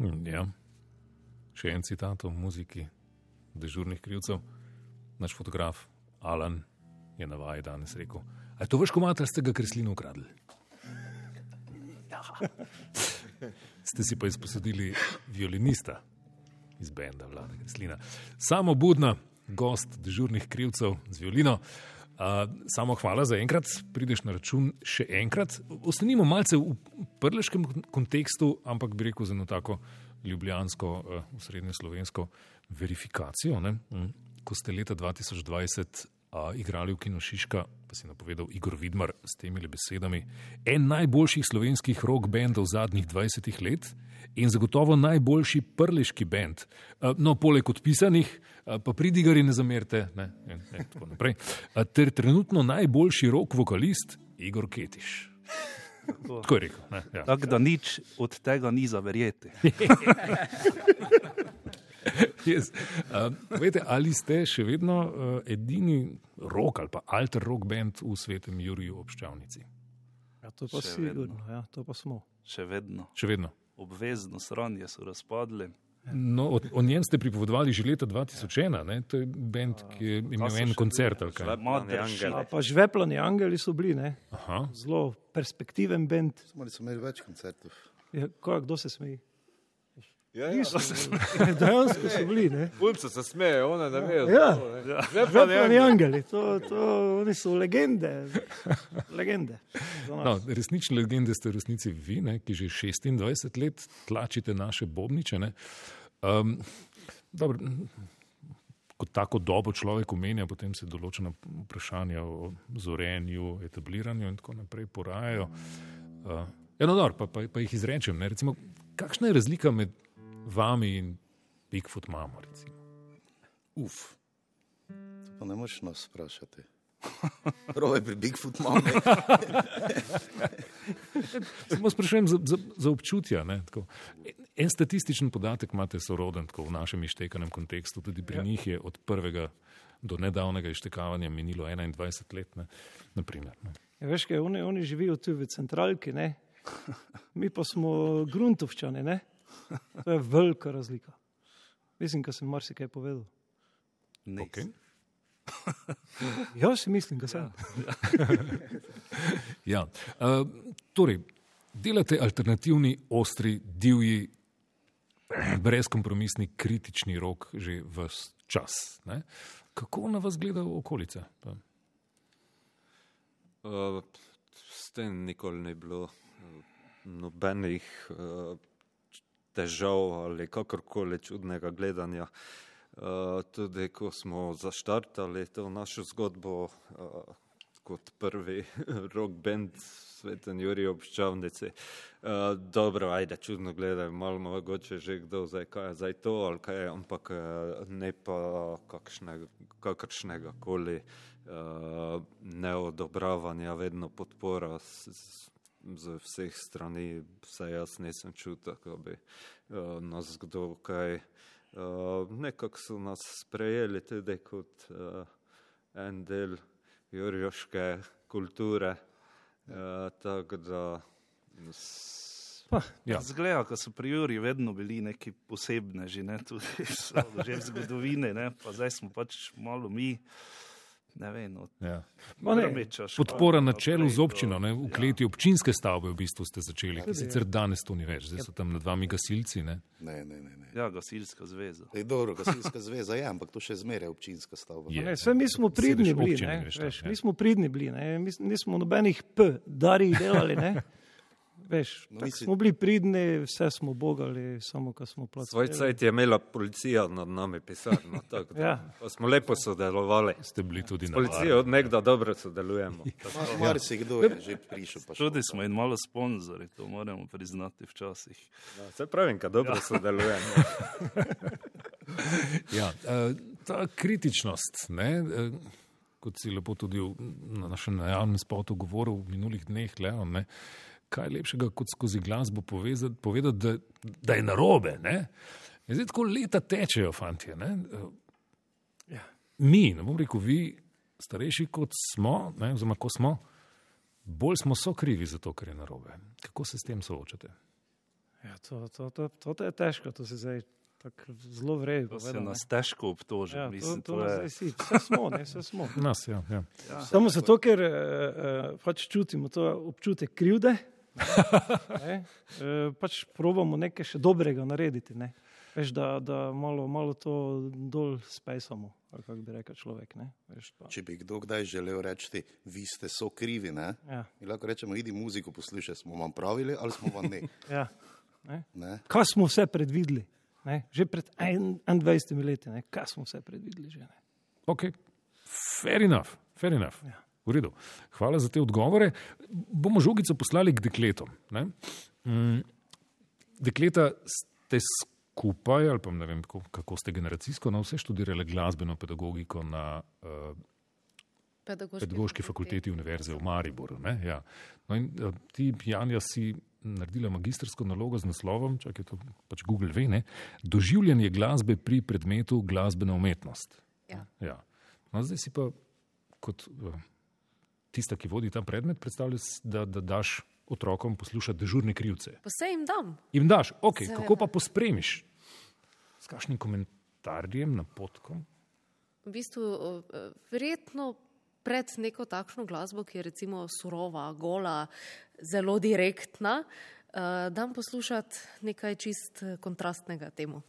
Ja. Še en citat o muziki dežurnih krivcev. Naš fotograf Alan je na vaji danes rekel: A je to vaš komat, ali ste ga kreslino ukradli? Ja. Ste si pa izposodili violinista iz benda Vlada Kreslina. Samo budna, gost dežurnih krivcev z violino. Uh, samo hvala za enkrat, prideš na račun še enkrat. Ostanimo malce v prleškem kontekstu, ampak bi rekel za eno tako ljubljansko, uh, srednje slovensko verifikacijo. Ne? Ko ste leta 2020 uh, igrali v Kino Šiška, pa si napovedal Igor Vidmar s temi besedami. En najboljših slovenskih rock bendov zadnjih 20 let in zagotovo najboljši prleški bend. Uh, no, poleg odpisanih, uh, pa pridigari ne zamerite, ne, in, in tako naprej. Uh, ter trenutno najboljši rock vokalist Igor Ketiš. Tako je rekel. Ne, ja. Tako da nič od tega ni za verjeti. Yes. Uh, vete, ali ste še vedno uh, edini rok ali pa alter rock band v svetem Juriju obščavnici? Ja, to pa Še sigurno, ja, to pa smo. Še vedno. Še vedno. Obvezno sranje so razpadli. No, o, o njem ste pripovedovali že leta 2001, ne? to je band, ki je imel en koncert. kaj? Pa žveplani angeli so bili, ne? Aha. zelo perspektiven bend. Smo imeli več koncertov. Ja, ko, kdo se smeji? Ja, ja. Dejansko so bili, ne? Punce se smejejo, one ne vejo. Ja. za to, ne. Žepani Žveplani angeli. angeli, to, to, oni so legende. legende. No, resnične legende ste v resnici vi, ne, ki že 26 let tlačite naše bobniče. ne. Um, dobro, kot tako dobo človek omenja, potem se določena vprašanja o zorenju, etabliranju in tako naprej porajajo. Uh, ja, no, dobro, pa, pa, pa jih izrečem. Ne, recimo, kakšna je razlika med vami in Bigfoot mamo? Recimo? Uf, to pa ne moreš nas vprašati. Prav je pri Bigfoot mami. Samo sprašujem za, za, za občutja. ne, tako. En statističen podatek imate soroden tako v našem ištekanem kontekstu, tudi pri ja. njih je od prvega do nedavnega ištekavanja minilo 21 let. Ne, naprimer, ne. Ja, veš, kaj, oni, oni živijo tu v centralki, ne? mi pa smo gruntovčani. Ne? To je velika razlika. Mislim, da sem marsikaj povedal. Ne. Okay. Jaz si mislim, da sem. Ja. Uh, torej, delate alternativni, ostri, divji, brezkompromisni, kritični rok že vse čas. Ne? Kako na vas gleda okolica? Uh, s tem nikoli ni bilo uh, nobenih uh, težav ali kakorkoli čudnega gledanja. Uh, tudi ko smo zaštartali to našo zgodbo uh, kot prvi rock band Sveten Juri obščavnici. Uh, dobro, ajde, čudno gledajo, malo mogoče že kdo zdaj, kaj je zdaj to ali kaj je, ampak ne pa kakšnega, kakršnega koli neodobravanja, vedno podpora z, z, z vseh strani, vse jaz nisem čutil, da bi uh, nas kdo kaj. Uh, nekako so nas sprejeli tudi kot uh, en del jurjoške kulture. Uh, tako da s- Ja. Zgleda, da so pri Juri vedno bili neki posebneži, ne, tudi so že v zgodovini, ne, pa zdaj smo pač malo mi, ne vem, no, Ja. Ne, Grmiča, Špana, Podpora na čelu z občino, ne, v kleti občinske stavbe v bistvu ste začeli, ki sicer danes to ni več, zdaj so tam nad vami gasilci. Ne. Ne, ne, ne. ne. Ja, gasilska zveza. Ej, dobro, gasilska zveza je, ampak to še zmeraj občinska stavba. Je. Ne, vse mi smo pridni bili, občine ne, greš tam, veš, ja. mi smo pridni bili, ne, mi nismo nobenih P, darih delali. Ne. Veš, No, mislim- smo bili pridni, vse smo bogali, samo ko smo Svoj plačali. cajt je imela policija nad nami pisarno, tako da Ja. pa smo lepo sodelovali. Ste bili tudi na Policijo od nekda dobro sodelujemo. Mar si kdo je že prišel. Tudi smo in malo sponzori, to moramo priznati včasih. Ja, se pravim, da dobro sodelujemo. Ja, eh, ta kritičnost, ne, eh, kot si lepo tudi v na našem najavnem spotu govoril v minulih dneh, Leon, ne, kaj lepšega kot skozi glasbo povezati, povedati, da, da je narobe. Ne. In Zdaj tako leta tečejo, fanti. Ja. Mi, ne bom rekel, vi, starejši kot smo, ne, oziroma ko smo, bolj smo so krivi za to, kar je narobe. Kako se s tem soočate? Ja, to, to, to, to, to je težko, to se zdaj zelo vreje. To se nas težko obtoži. Ja, to, mislim, to, to to je, si, vse smo, ne, vse smo. Nas, ja, ja. Samo zato, ker uh, uh, pač čutimo to občutek krivde, ne, uh, pač probamo nekaj še dobrega narediti. Ne. Veš, da, da malo, malo to dol spejsamo, ali kako bi rekel človek. Ne. Veš, pa, Če bi kdo kdaj želel reči, vi ste so krivi, ne? ja, Mi lahko rečemo, idi muziko poslušaj, smo vam pravili ali smo vam ne. ja. ne? Kaj smo vse predvideli? Ne. Že pred en- 21 leti, ne. kaj smo vse predvideli. Že, ne. Ok, Fair enough, fair enough. Ja. V redu. Hvala za te odgovore. Bomo žogico poslali k dekletom. Ne? Mm, dekleta ste skupaj, ali pa ne vem, kako, kako ste generacijsko, na vse študirali glasbeno pedagogiko na uh, Pedagoški, Pedagoški fakulteti Univerze v Mariboru. ne? Ja. No in uh, ti, Janja, si naredila magistrsko nalogo z naslovom, čakaj, to pač Google ve, ne? doživljanje glasbe pri predmetu glasbena umetnost. Ja. Ja. No, zdaj si pa kot uh, tista, ki vodi ta predmet, predstavljaš, da, da daš otrokom poslušati dežurne krivce. Pa se jim dam. Jim daš, ok, Seveda. kako pa pospremiš? S kakšnim komentarjem, napotkom? V bistvu, eh, verjetno pred neko takšno glasbo, ki je recimo surova, gola, zelo direktna, eh, dam poslušati nekaj čist eh, kontrastnega temu.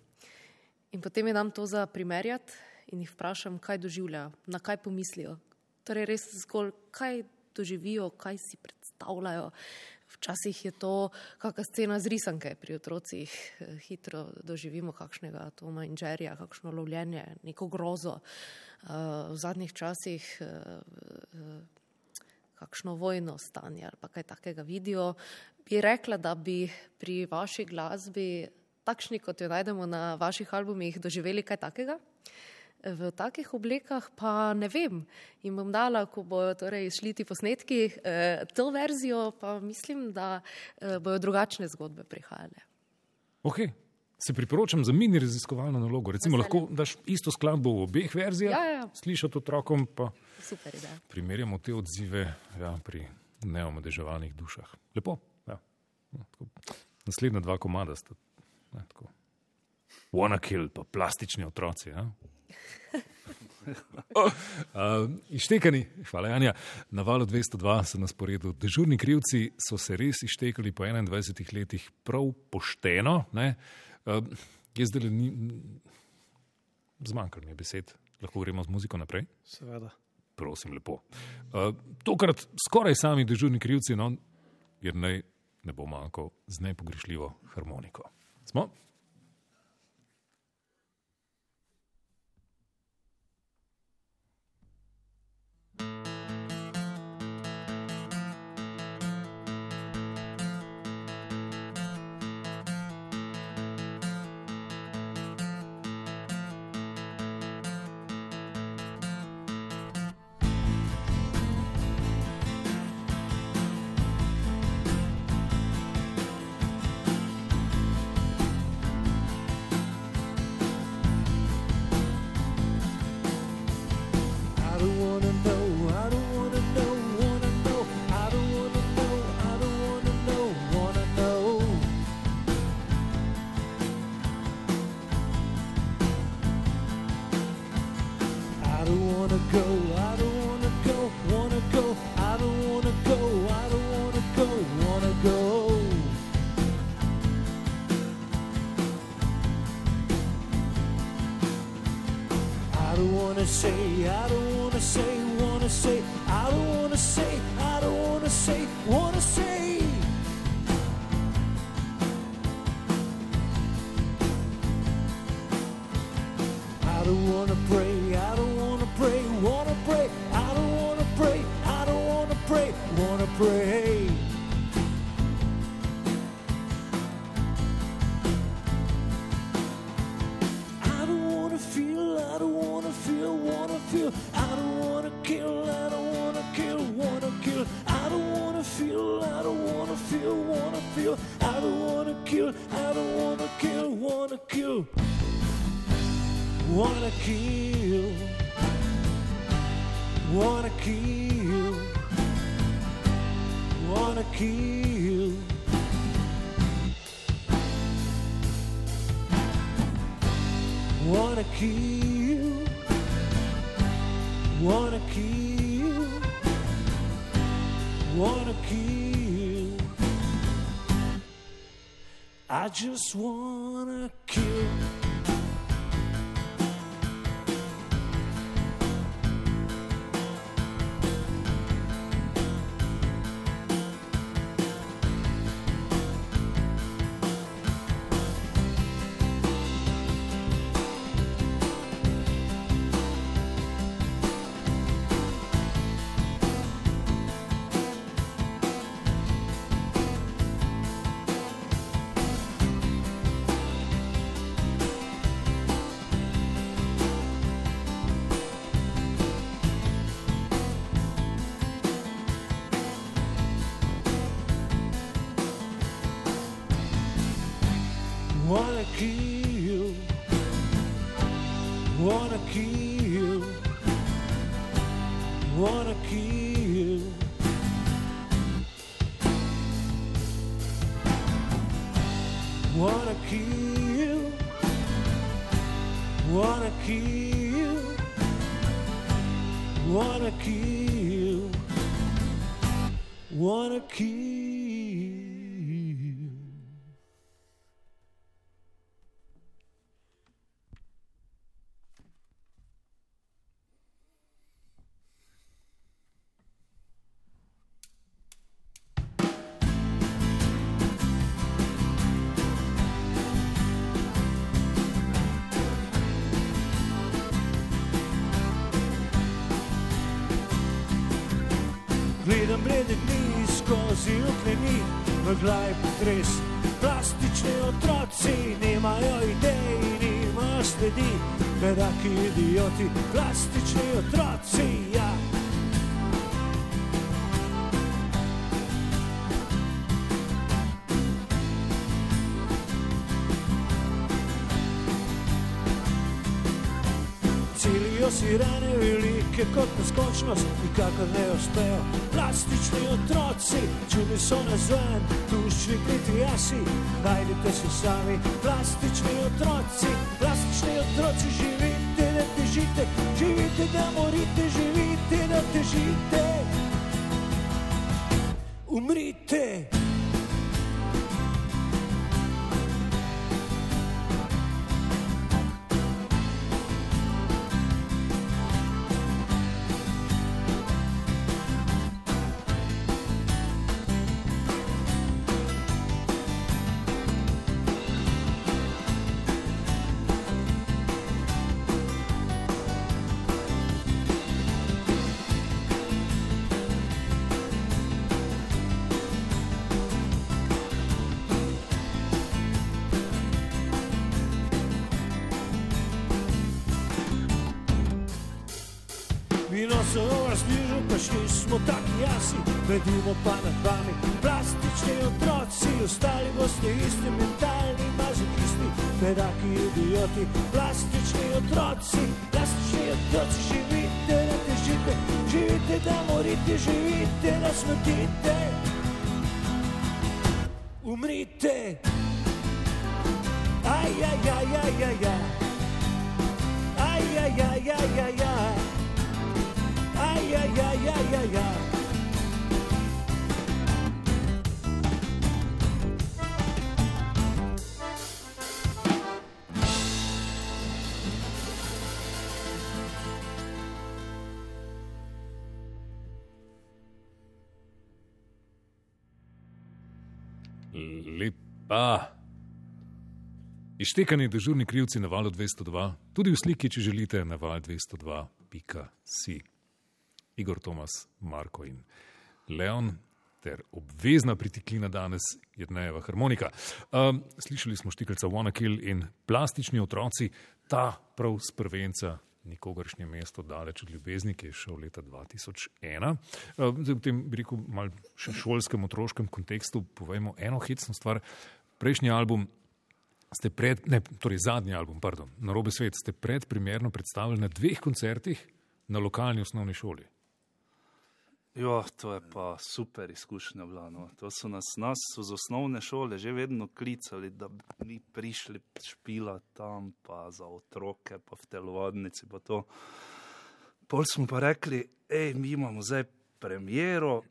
In potem jim dam to za primerjati in jih vprašam, kaj doživljajo, na kaj pomislijo. Torej, res zgolj, kaj doživijo, kaj si predstavljajo. Včasih je to kakšna scena z risanke pri otrocih, hitro doživimo kakšnega Toma in Jerryja, kakšno lovljenje, neko grozo. Eh, V zadnjih časih eh, eh, kakšno vojno stanje ali pa kaj takega vidijo. Bi rekla, da bi pri vaši glasbi, takšni kot jo najdemo na vaših albumih, doživeli kaj takega? V takih oblekah pa ne vem. In bom dala, ko bojo torej šli ti posnetki, eh, to verzijo, pa mislim, da eh, bojo drugačne zgodbe prihajale. Ok, se priporočam za mini raziskovalno nalogo. Recimo, lahko daš isto skladbo v obeh verzijah, Ja, ja. slišati otrokom, pa Super ideja. primerjamo te odzive ja, pri neomadeževanih dušah. Lepo. Ja. No, tako. Naslednja dva komada sta. Ne, tako. Wanna kill, pa plastični otroci. Ja? Uh, ištekani, hvala Janja. Na valu 202 so na sporedu dežurni krivci, so se res ištekali po 21 letih prav pošteno. ne. Uh, jaz zdaj ni, zmanjkalo mi je besed, lahko gremo z muziko naprej. Seveda. Prosim, lepo. Uh, tokrat skoraj sami dežurni krivci, no, jer naj ne bo manjko z nepogrešljivo harmoniko. Smo? Wanna say. Just wanna v glavi potres. Plastični otroci nimajo idej, nimajo sledi, bedaki idioti, plastični otroci, ja. Celijo si rane velike kot neskončnost, nikakor ne uspejo. Plastični otroci, čudni so na zven, tušči kriti jasi, najdite se sami. Plastični otroci, plastični otroci, živite, da težite, živite, da morite, živite, da težite. Umrite. Ištekani dežurni krivci na valu 202, tudi v sliki, če želite, na val 202.si. Igor Tomas, Marko in Leon, ter obvezna pritiklina danes je dneva harmonika. Um, slišali smo štikalca Wanna Kill in plastični otroci, ta prav z prvenca. Nikogaršnje mesto, daleč od ljubezni, ki je šel leta 2001. Um, zdaj, v tem, bi rekel, mal še šolskem, otroškem kontekstu povemo eno hecno stvar. Prejšnji album ste pred, ne, torej zadnji album, pardon, na robe svet, ste predprimerno predstavili na dveh koncertih na lokalni osnovni šoli. Jo, to je pa super izkušnja bila. No. To so nas, nas so z osnovne šole že vedno klicali, da bi mi prišli špila tam, pa za otroke, pa v telovadnici. Pa. Pol smo pa rekli, hej, mi imamo zdaj premjero,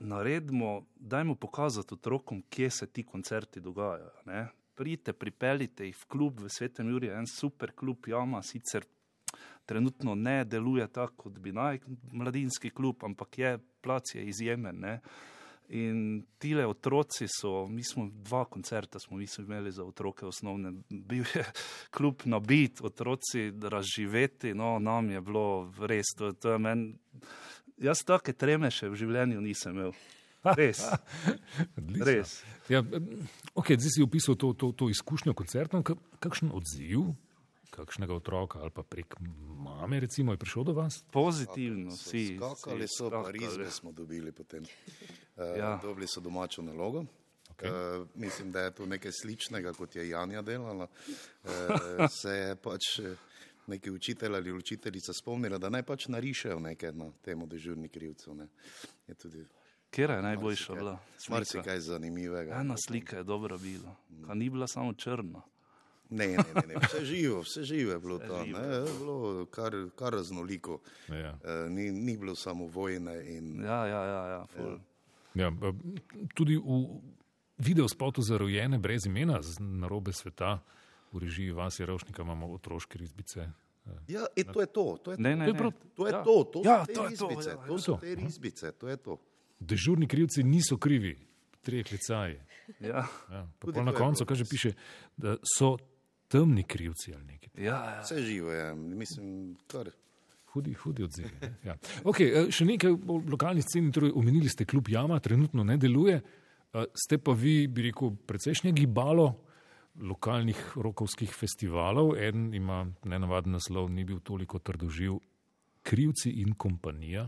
naredimo, dajmo pokazati otrokom, kje se ti koncerti dogajajo. Ne. Pridite, pripeljite jih v klub v Svetem Juriju, en super klub, jama, sicer trenutno ne deluje tako, kot bi naj mladinski klub, ampak je plac je izjemen. Ne? In tile otroci so, mi smo dva koncerta, smo mi imeli za otroke osnovne, bil je klub nabit, otroci razživeti, no, nam je bilo res, to, to je meni, jaz take treme še v življenju nisem imel. Res. res. Ja, okay, zdaj si opisal to, to, to izkušnjo koncertov, kakšen odziv kakšnega otroka ali pa prek mame, recimo, je prišel do vas? Pozitivno, vsi. Skakali so, pa rizbe smo dobili potem. Uh, Ja. Dobili so domačo nalogo. Okay. Uh, mislim, da je to nekaj sličnega, kot je Janja delala. Uh, se je pač eh, neki učitelj ali učiteljica spomnila, da naj pač narišejo nekaj na temo dežurni krivcev. Ne. Je tudi Kjer je najboljša bila? Smrt si kaj zanimivega. Ena slika je dobra bila, ka ni bila samo črna. Ne, ne, ne, ne. vse živo, vse živo je bilo tam, ne, je bilo kar, kar raznoliko. Ja. Uh, ni, ni bilo samo vojne in Ja, ja, ja, ja, ful. Ja, eh, tudi v video spotu za rojene brez imena z narobe sveta v režiji Vasja Ravšnika imamo otroške risbice. Ja, e, to je to. To je to, Ne, ne, To je ne. to, je Ja. to, to Ja, so te risbice, to je to. Dežurni krivci niso krivi, trije klicaji. Ja, Ja. Pa na koncu, kaže, piše, da so temni krivci ali nekaj. ja, ja. Vse živo je, mislim, kar. Hudi, hudi odzivi. ne. Ja. Okay, še nekaj o lokalni sceni. Torej, omenili ste klub Jama, trenutno ne deluje. Eh, Ste pa vi, bi rekel, precejšnje gibalo lokalnih rokovskih festivalov. En ima nenavaden naslov, ni bil toliko trdoživ. Krivci in kompanija.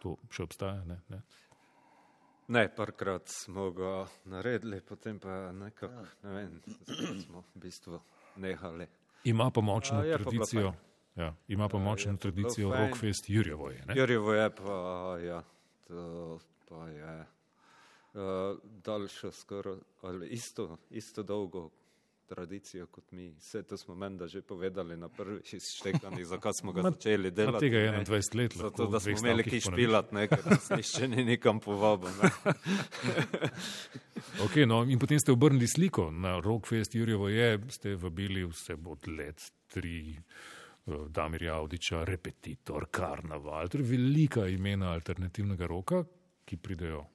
To še obstaja, ne? ne? Ne, parkrat smo ga naredili, potem pa nekako, ne vem, smo v bistvu nehali. Ima pa močno A, pa bilo tradicijo. Ja, ima pa Ja, močno pa tradicijo. Rockfest Jurjevo. je, ne? Jurjevo je pa, ja, to pa je uh, daljša skoraj, ali isto, isto dolgo tradicijo kot mi. Vse to smo menda že povedali na prvi štekanji, zakaj smo ga začeli delati. tega je ne. 21 let. lahko Zato, da smo imeli ki špilat, ne, ker nas nišče ni nikam povabil. Okay, no, in potem ste obrnili sliko na Rockfest Jurjevo je, ste vabili vse od let tri. eh, Damir Javdiča, Repetitor, Karnaval, torej velika imena alternativnega roka, ki pridejo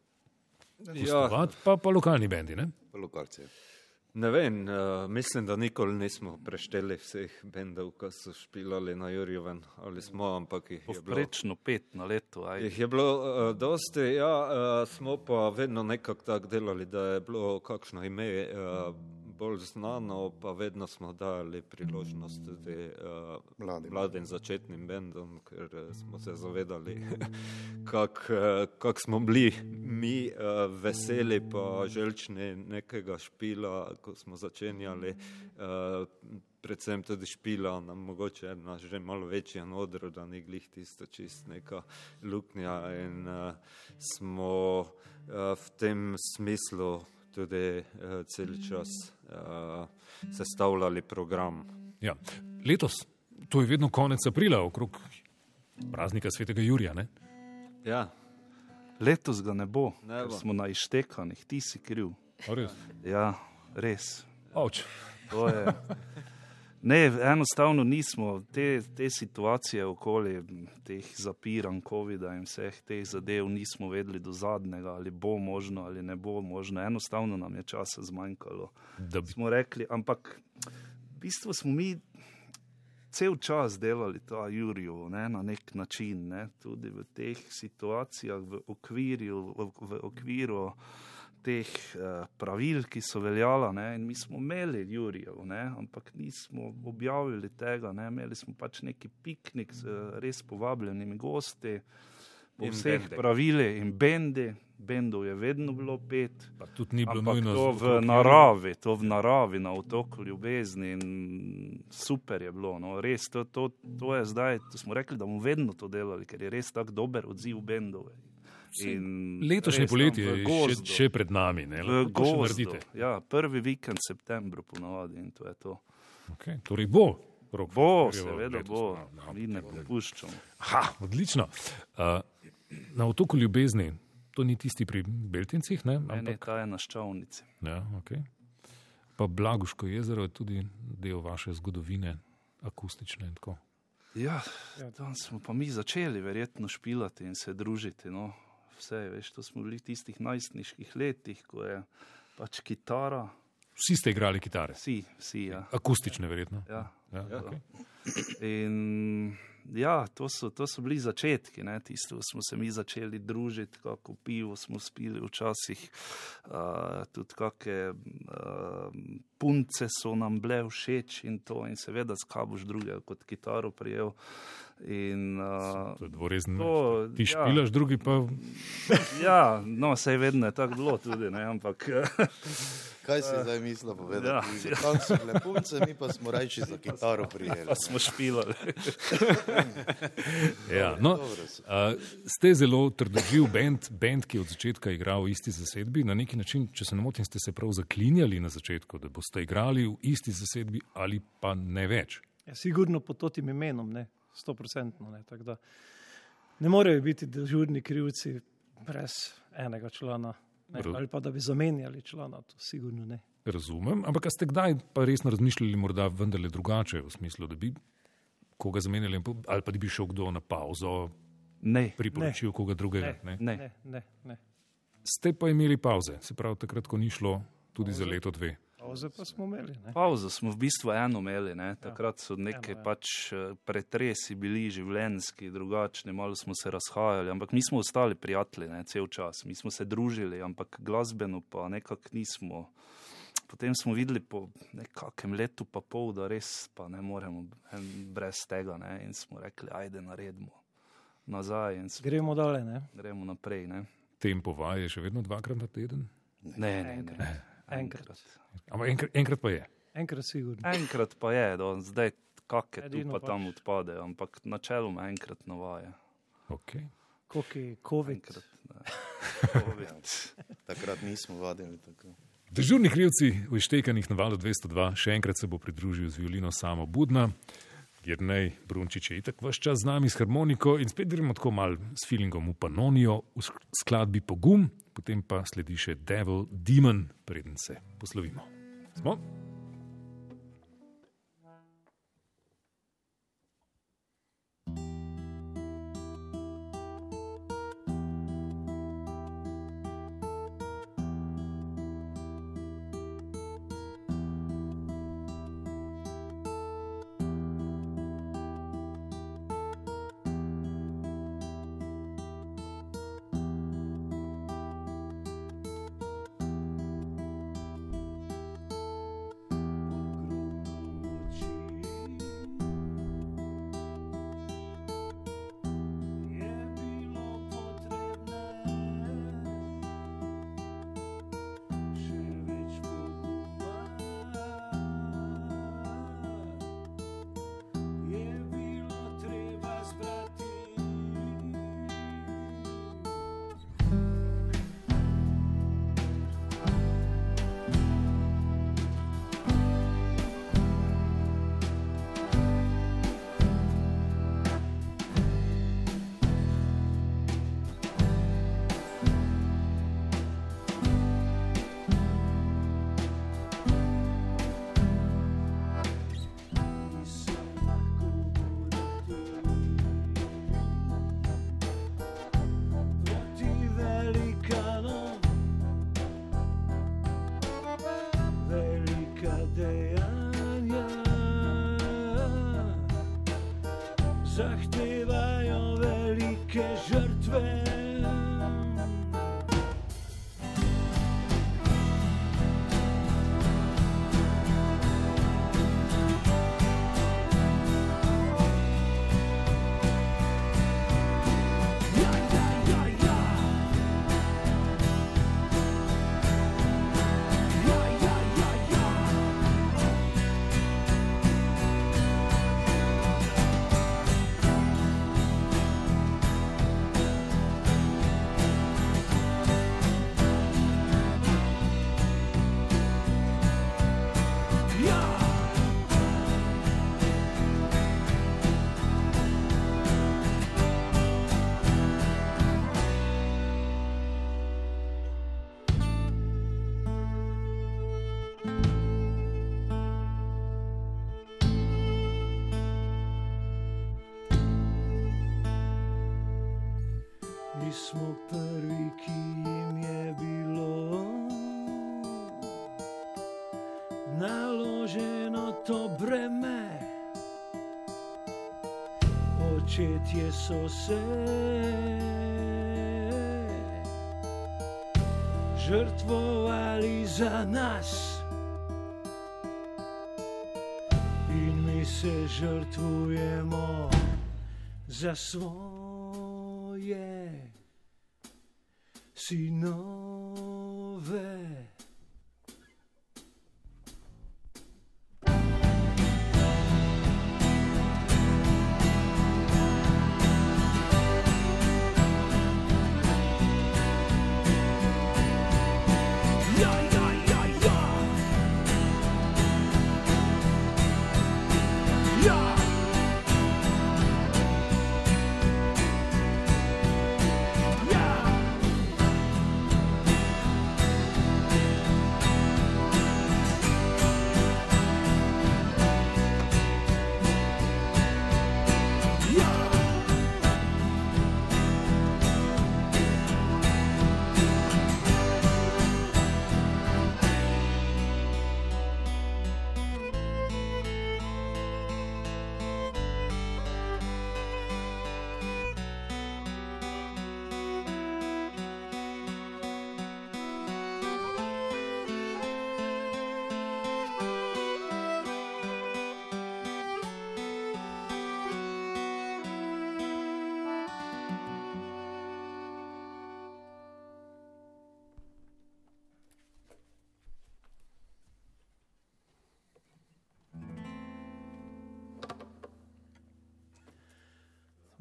Ja, pa, pa lokalni bendi. Ne? Pa lokalci. Ne vem, uh, mislim, da nikoli nismo prešteli vseh bendov, ki so špilali na Jurjeven, ali smo, ampak jih je bilo. Povprečno pet na leto. Ajde. Jih je bilo uh, dosti, ja, uh, smo pa vedno nekako tako delali, da je bilo kakšno ime uh, bolj znano, pa vedno smo dali priložnost tudi uh, Mladim. mladim začetnim bendom, ker uh, smo se zavedali, kako uh, kak smo bili mi uh, veseli pa želčni nekega špila, ko smo začenjali. Uh, predvsem tudi špila, nam mogoče na že malo večjem odru, da ni glih tisto čist neka luknja in uh, smo uh, v tem smislu tudi uh, cel čas uh, sestavljali program. Ja. Letos, to je vedno konec aprila, okrog praznika svetega Jurija. Ne? Ja, Letos ga ne bo, Ne bo. smo na iztekanih, ti si kriv. A res? Ja, res. Avč. To je. Ne, enostavno nismo te, te situacije okoli teh zapiranj, COVID-a in vseh teh zadev nismo vedeli do zadnjega, ali bo možno ali ne bo možno. Enostavno nam je časa zmanjkalo. Da bi Smo rekli, ampak v bistvu smo mi cel čas delali ta Jurijo ne, na nek način, ne, tudi v teh situacijah, v okviru, v, v okviru teh uh, pravil, ki so veljala. Ne, in mi smo imeli Jurijev, ne, ampak nismo objavili tega. Ne, imeli smo pač neki piknik z uh, res povabljenimi gosti. Po In vseh bendi. pravilih in bendi, bendov je vedno bilo pet. pa tudi ni bilo nujno to v naravi, to v naravi, na otoku ljubezni in super je bilo. No. Res, to, to, to je zdaj, to smo rekli, da bomo vedno to delali, ker je res tako dober odziv bendov. In Letošnje tam poletje je še, gozdu, še pred nami. Ne? Lahko gozdu, naredite. ja, prvi vikend septembra ponovadi in to je to. Okay. Torej bo. Rockfest Bo, seveda bo, No, no, mi ne popuščamo. Ha, odlično. Uh, na otoku Ljubezni, to ni tisti pri Beltincih, ne? Ne, ne, Ampak, ta je na ščavnici. ja, okay. Pa Blagoško jezero je tudi del vaše zgodovine, akustične in tako. Ja, tam smo pa mi začeli verjetno špilati in se družiti. No. Vse, veš, to smo bili v tistih najstniških letih, ko je pač kitara, Vsi ste igrali kitare, vsi, vsi, ja. akustične verjetno. ja. Ja, Ja. okay. In ja, to so, to so bili začetki, ne, tisto smo se mi začeli družiti, kako pivo smo spili včasih, uh, tudi kakšne uh, punce so nam bile všeč in to, in seveda, skaj boš drugega kot kitaro prijel. In, uh, To je dvorezen. to, Ti ja. špilaš, drugi pa Ja, no, vedno je tako bilo tudi, ne, ampak Kaj si zdaj mislil povedati? Ja, ja. Tam so bile punce, mi pa smo rajči za kitaro prijeli. pa smo špilali. Ja, no, uh, ste zelo trdoživ bend, bend, ki je od začetka igral v isti zasedbi. Na neki način, če se ne motim, ste se prav zaklinjali na začetku, da boste igrali v isti zasedbi ali pa ne več. Ja, sigurno pod totim imenom, ne, stoprocentno. Ne, tako da ne morejo biti dežurni krivci brez enega člana, ne, ali pa da bi zamenjali člana, to sigurno ne. Razumem, ampak a ste kdaj pa resno razmišljali, morda vendarle drugače, v smislu, da bi koga zamenjali ali pa da bi šel kdo na pauzo, Ne, priporočil koga drugega. Ne. ne. Ne, ne, ne. Ste pa imeli pauze, se pravi takrat, ko ni šlo tudi za leto dve. Pauze pa smo imeli. Ne. Pauzo smo v bistvu eno imeli, ne? takrat so neke Eno, ja. pač eh, pretresi bili življenjski, drugačni, malo smo se razhajali, ampak mi smo ostali prijatelji ne? cel čas, mi smo se družili, ampak glasbeno pa nekako nismo. Potem smo videli po nekakšnem letu pa pol, da res pa ne moremo brez tega ne? in smo rekli, ajde naredimo nazaj in smo, Gremo dalje. Ne. gremo naprej. Ne? Tempo vaje je še vedno dvakrat na teden, Ne, ne, ne. Enkrat. ampak enkrat, enkrat pa je. Enkrat sigurno. Enkrat pa je, do zdaj kakšne tu pa pač. tam odpadejo, ampak načeloma enkrat navaja. Okay. Koliko je COVID? Enkrat. Covid. Takrat nismo vadili tako. Dežurni krivci v ištekanih na valu 202 še enkrat se bo pridružil z violino samo Budna. Jernej Brunčič je itak vse čas z nami s harmoniko in spet gremo tako mal s feelingom v Panonijo v sk- skladbi Pogum, potem pa sledi še Devil Demon, preden se poslovimo. Smo? petje so se. Žrtvovali za nas in mi se žrtvujemo za svoje sinove.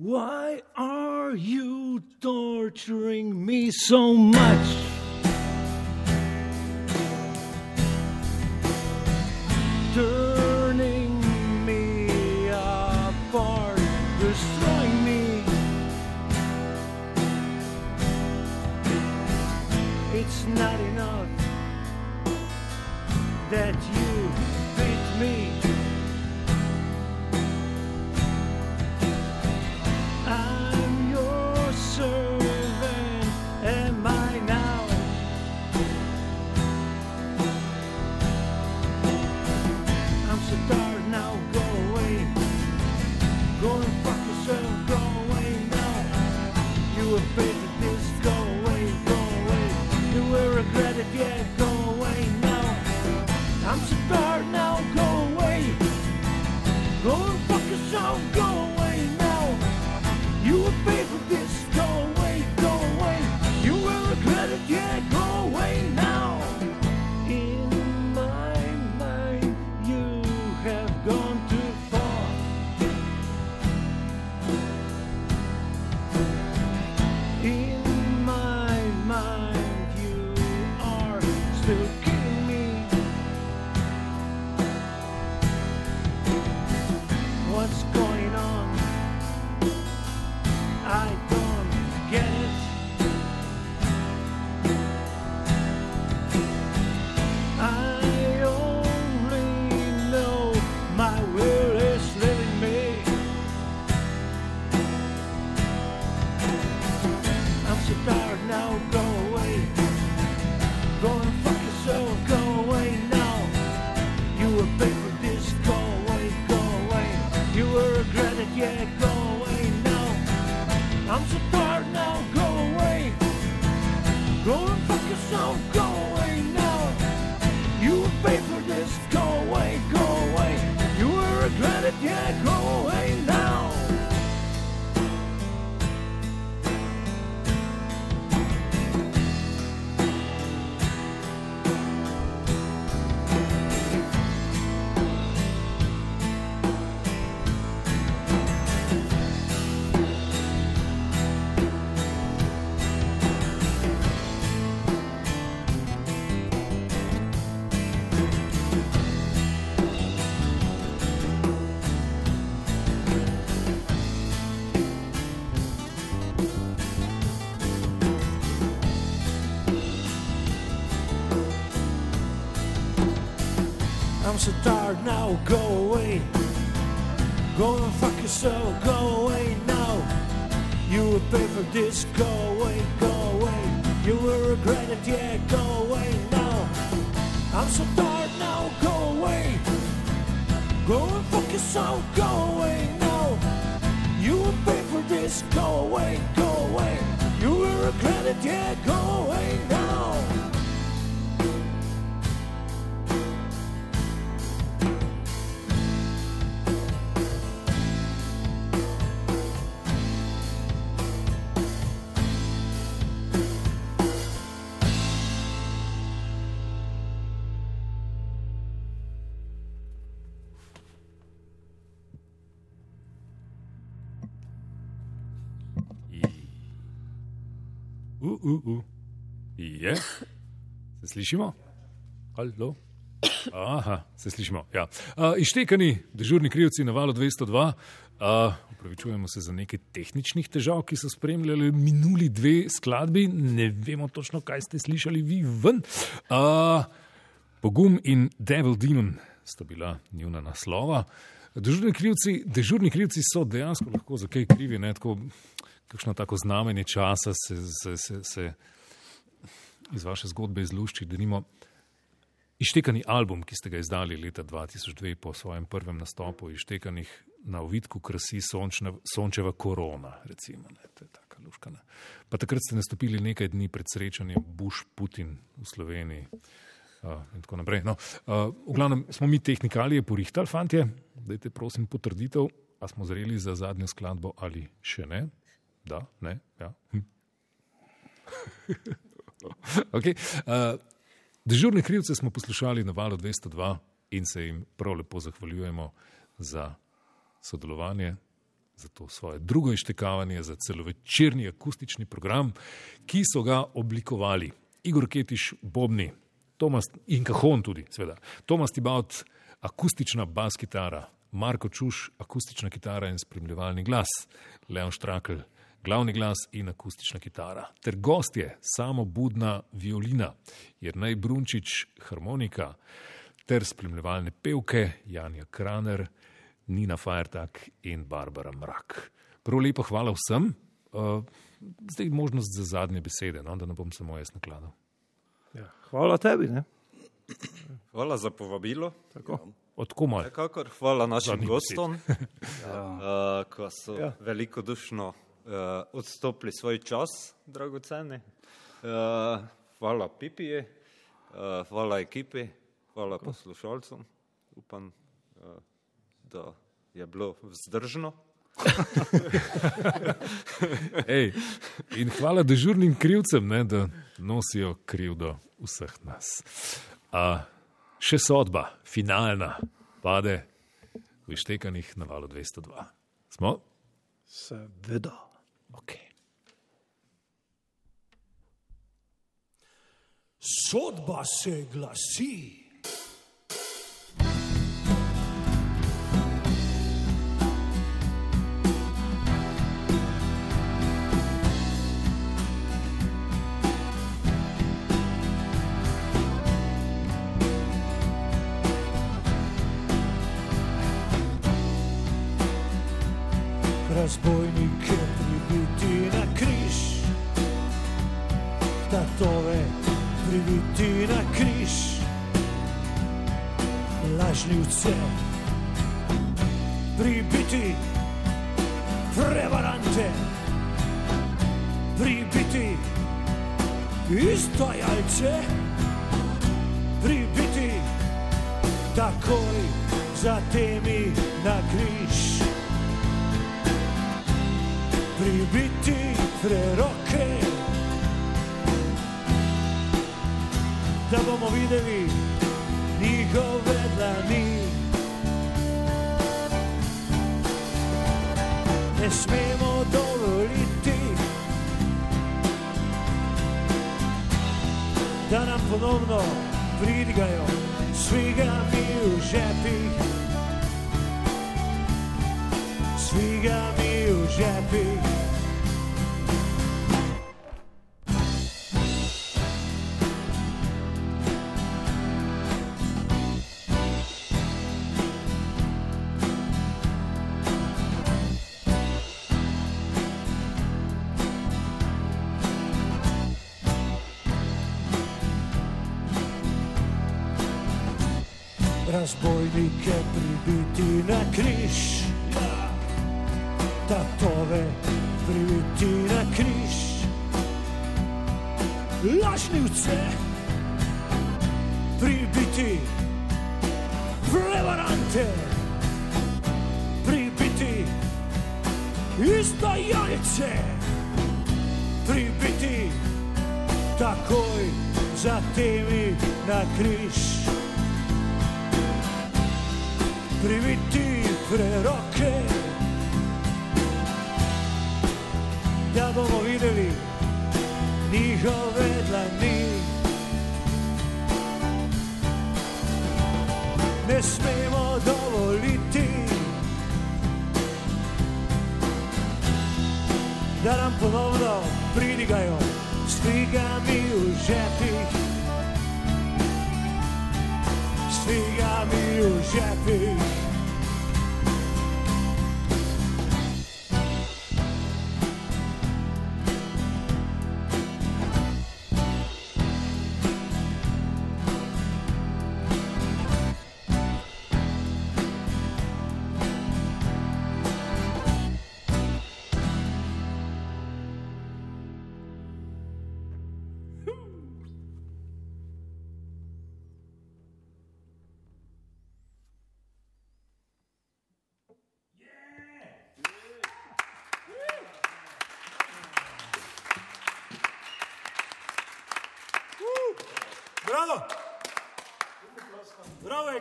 Why are you torturing me so much? I'm so tired now, go away. Go and fuck yourself, go away now. You will pay for this, go away, go away. You will regret it, yeah, go away now. I'm so tired now, go away. Go and fuck yourself, go away now. You will pay for this, go away, go away. You will regret it, yeah, go away now. Uh, uh, uh. Je. Se slišimo? Halo? Aha, se slišimo. Ja. Uh, ištekani, dežurni krivci na valu 202. Uh, upravičujemo se za nekaj tehničnih težav, ki so spremljali minuli dve skladbi. Ne vemo točno, kaj ste slišali vi ven. Uh, Pogum in Devil Demon sta bila njuna naslova. Dežurni krivci, dežurni krivci so dejansko lahko za kaj krivi, ne tako, kakšno tako znamenje časa se, se, se, se iz vaše zgodbe izlušči, da nimo. Ištekani album, ki ste ga izdali leta 2002 po svojem prvem nastopu, Ištekanih na ovitku krasi sončna, sončeva korona, recimo, ne, to je taka luškana. Pa takrat ste nastopili nekaj dni pred srečanjem Bush-Putin v Sloveniji. Uh, in tako naprej. No, uh, v glavnem smo mi tehnikalije porihtali, fantje, dajte prosim potrditev, a smo zreli za zadnjo skladbo ali še ne. Da, ne, ja. Hm. okay. uh, Dežurne krivce smo poslušali na valu 202 in se jim prav lepo zahvaljujemo za sodelovanje, za to svoje drugo ištekavanje, za celovečerni akustični program, ki so ga oblikovali Igor Ketiš, Bobni, Tomas in Kahon tudi, seveda. Tomas Tibaut, akustična bas kitara, Marko Čuš, akustična kitara in spremljevalni glas, Leon Štrakl, glavni glas in akustična kitara, ter gostje, samo budna violina, Jrnej Brunčič, harmonika, ter spremljevalne pevke, Janja Kraner, Nina Fajertak in Barbara Mrak. Prav lepo hvala vsem. Uh, zdaj možnost za zadnje besede, no, da ne bom samo jaz nakladal. Ja, hvala tebi. Ne? Hvala za povabilo. Odkumal. Kakor hvala našim Zadnjih gostom, ja. uh, ko so ja. velikodušno odstopili svoj čas, dragoceni. Uh, hvala Pipiji, uh, hvala ekipi, hvala poslušalcem. Upam, uh, da je bilo vzdržno. Ej, in hvala dežurnim krivcem, ne, da nosijo krivdo vseh nas. A, še sodba, finalna, pade v ištekanih na valu 202. Smo? Seveda. Okay. Sodba se glasi. Pribiti na križ, lažnivce pribiti, prevarante. Pribiti, istojalce. Pribiti, takoj za temi na križ. Pribiti preroke, da bomo videli njihove dlani. Ne smemo dovoliti, da nam ponovno pridigajo svigami v žepih. Svigami v žepih. Razbojnike pribiti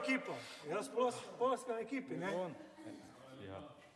Ekipa. Jaz ploskam ekipi. Ne?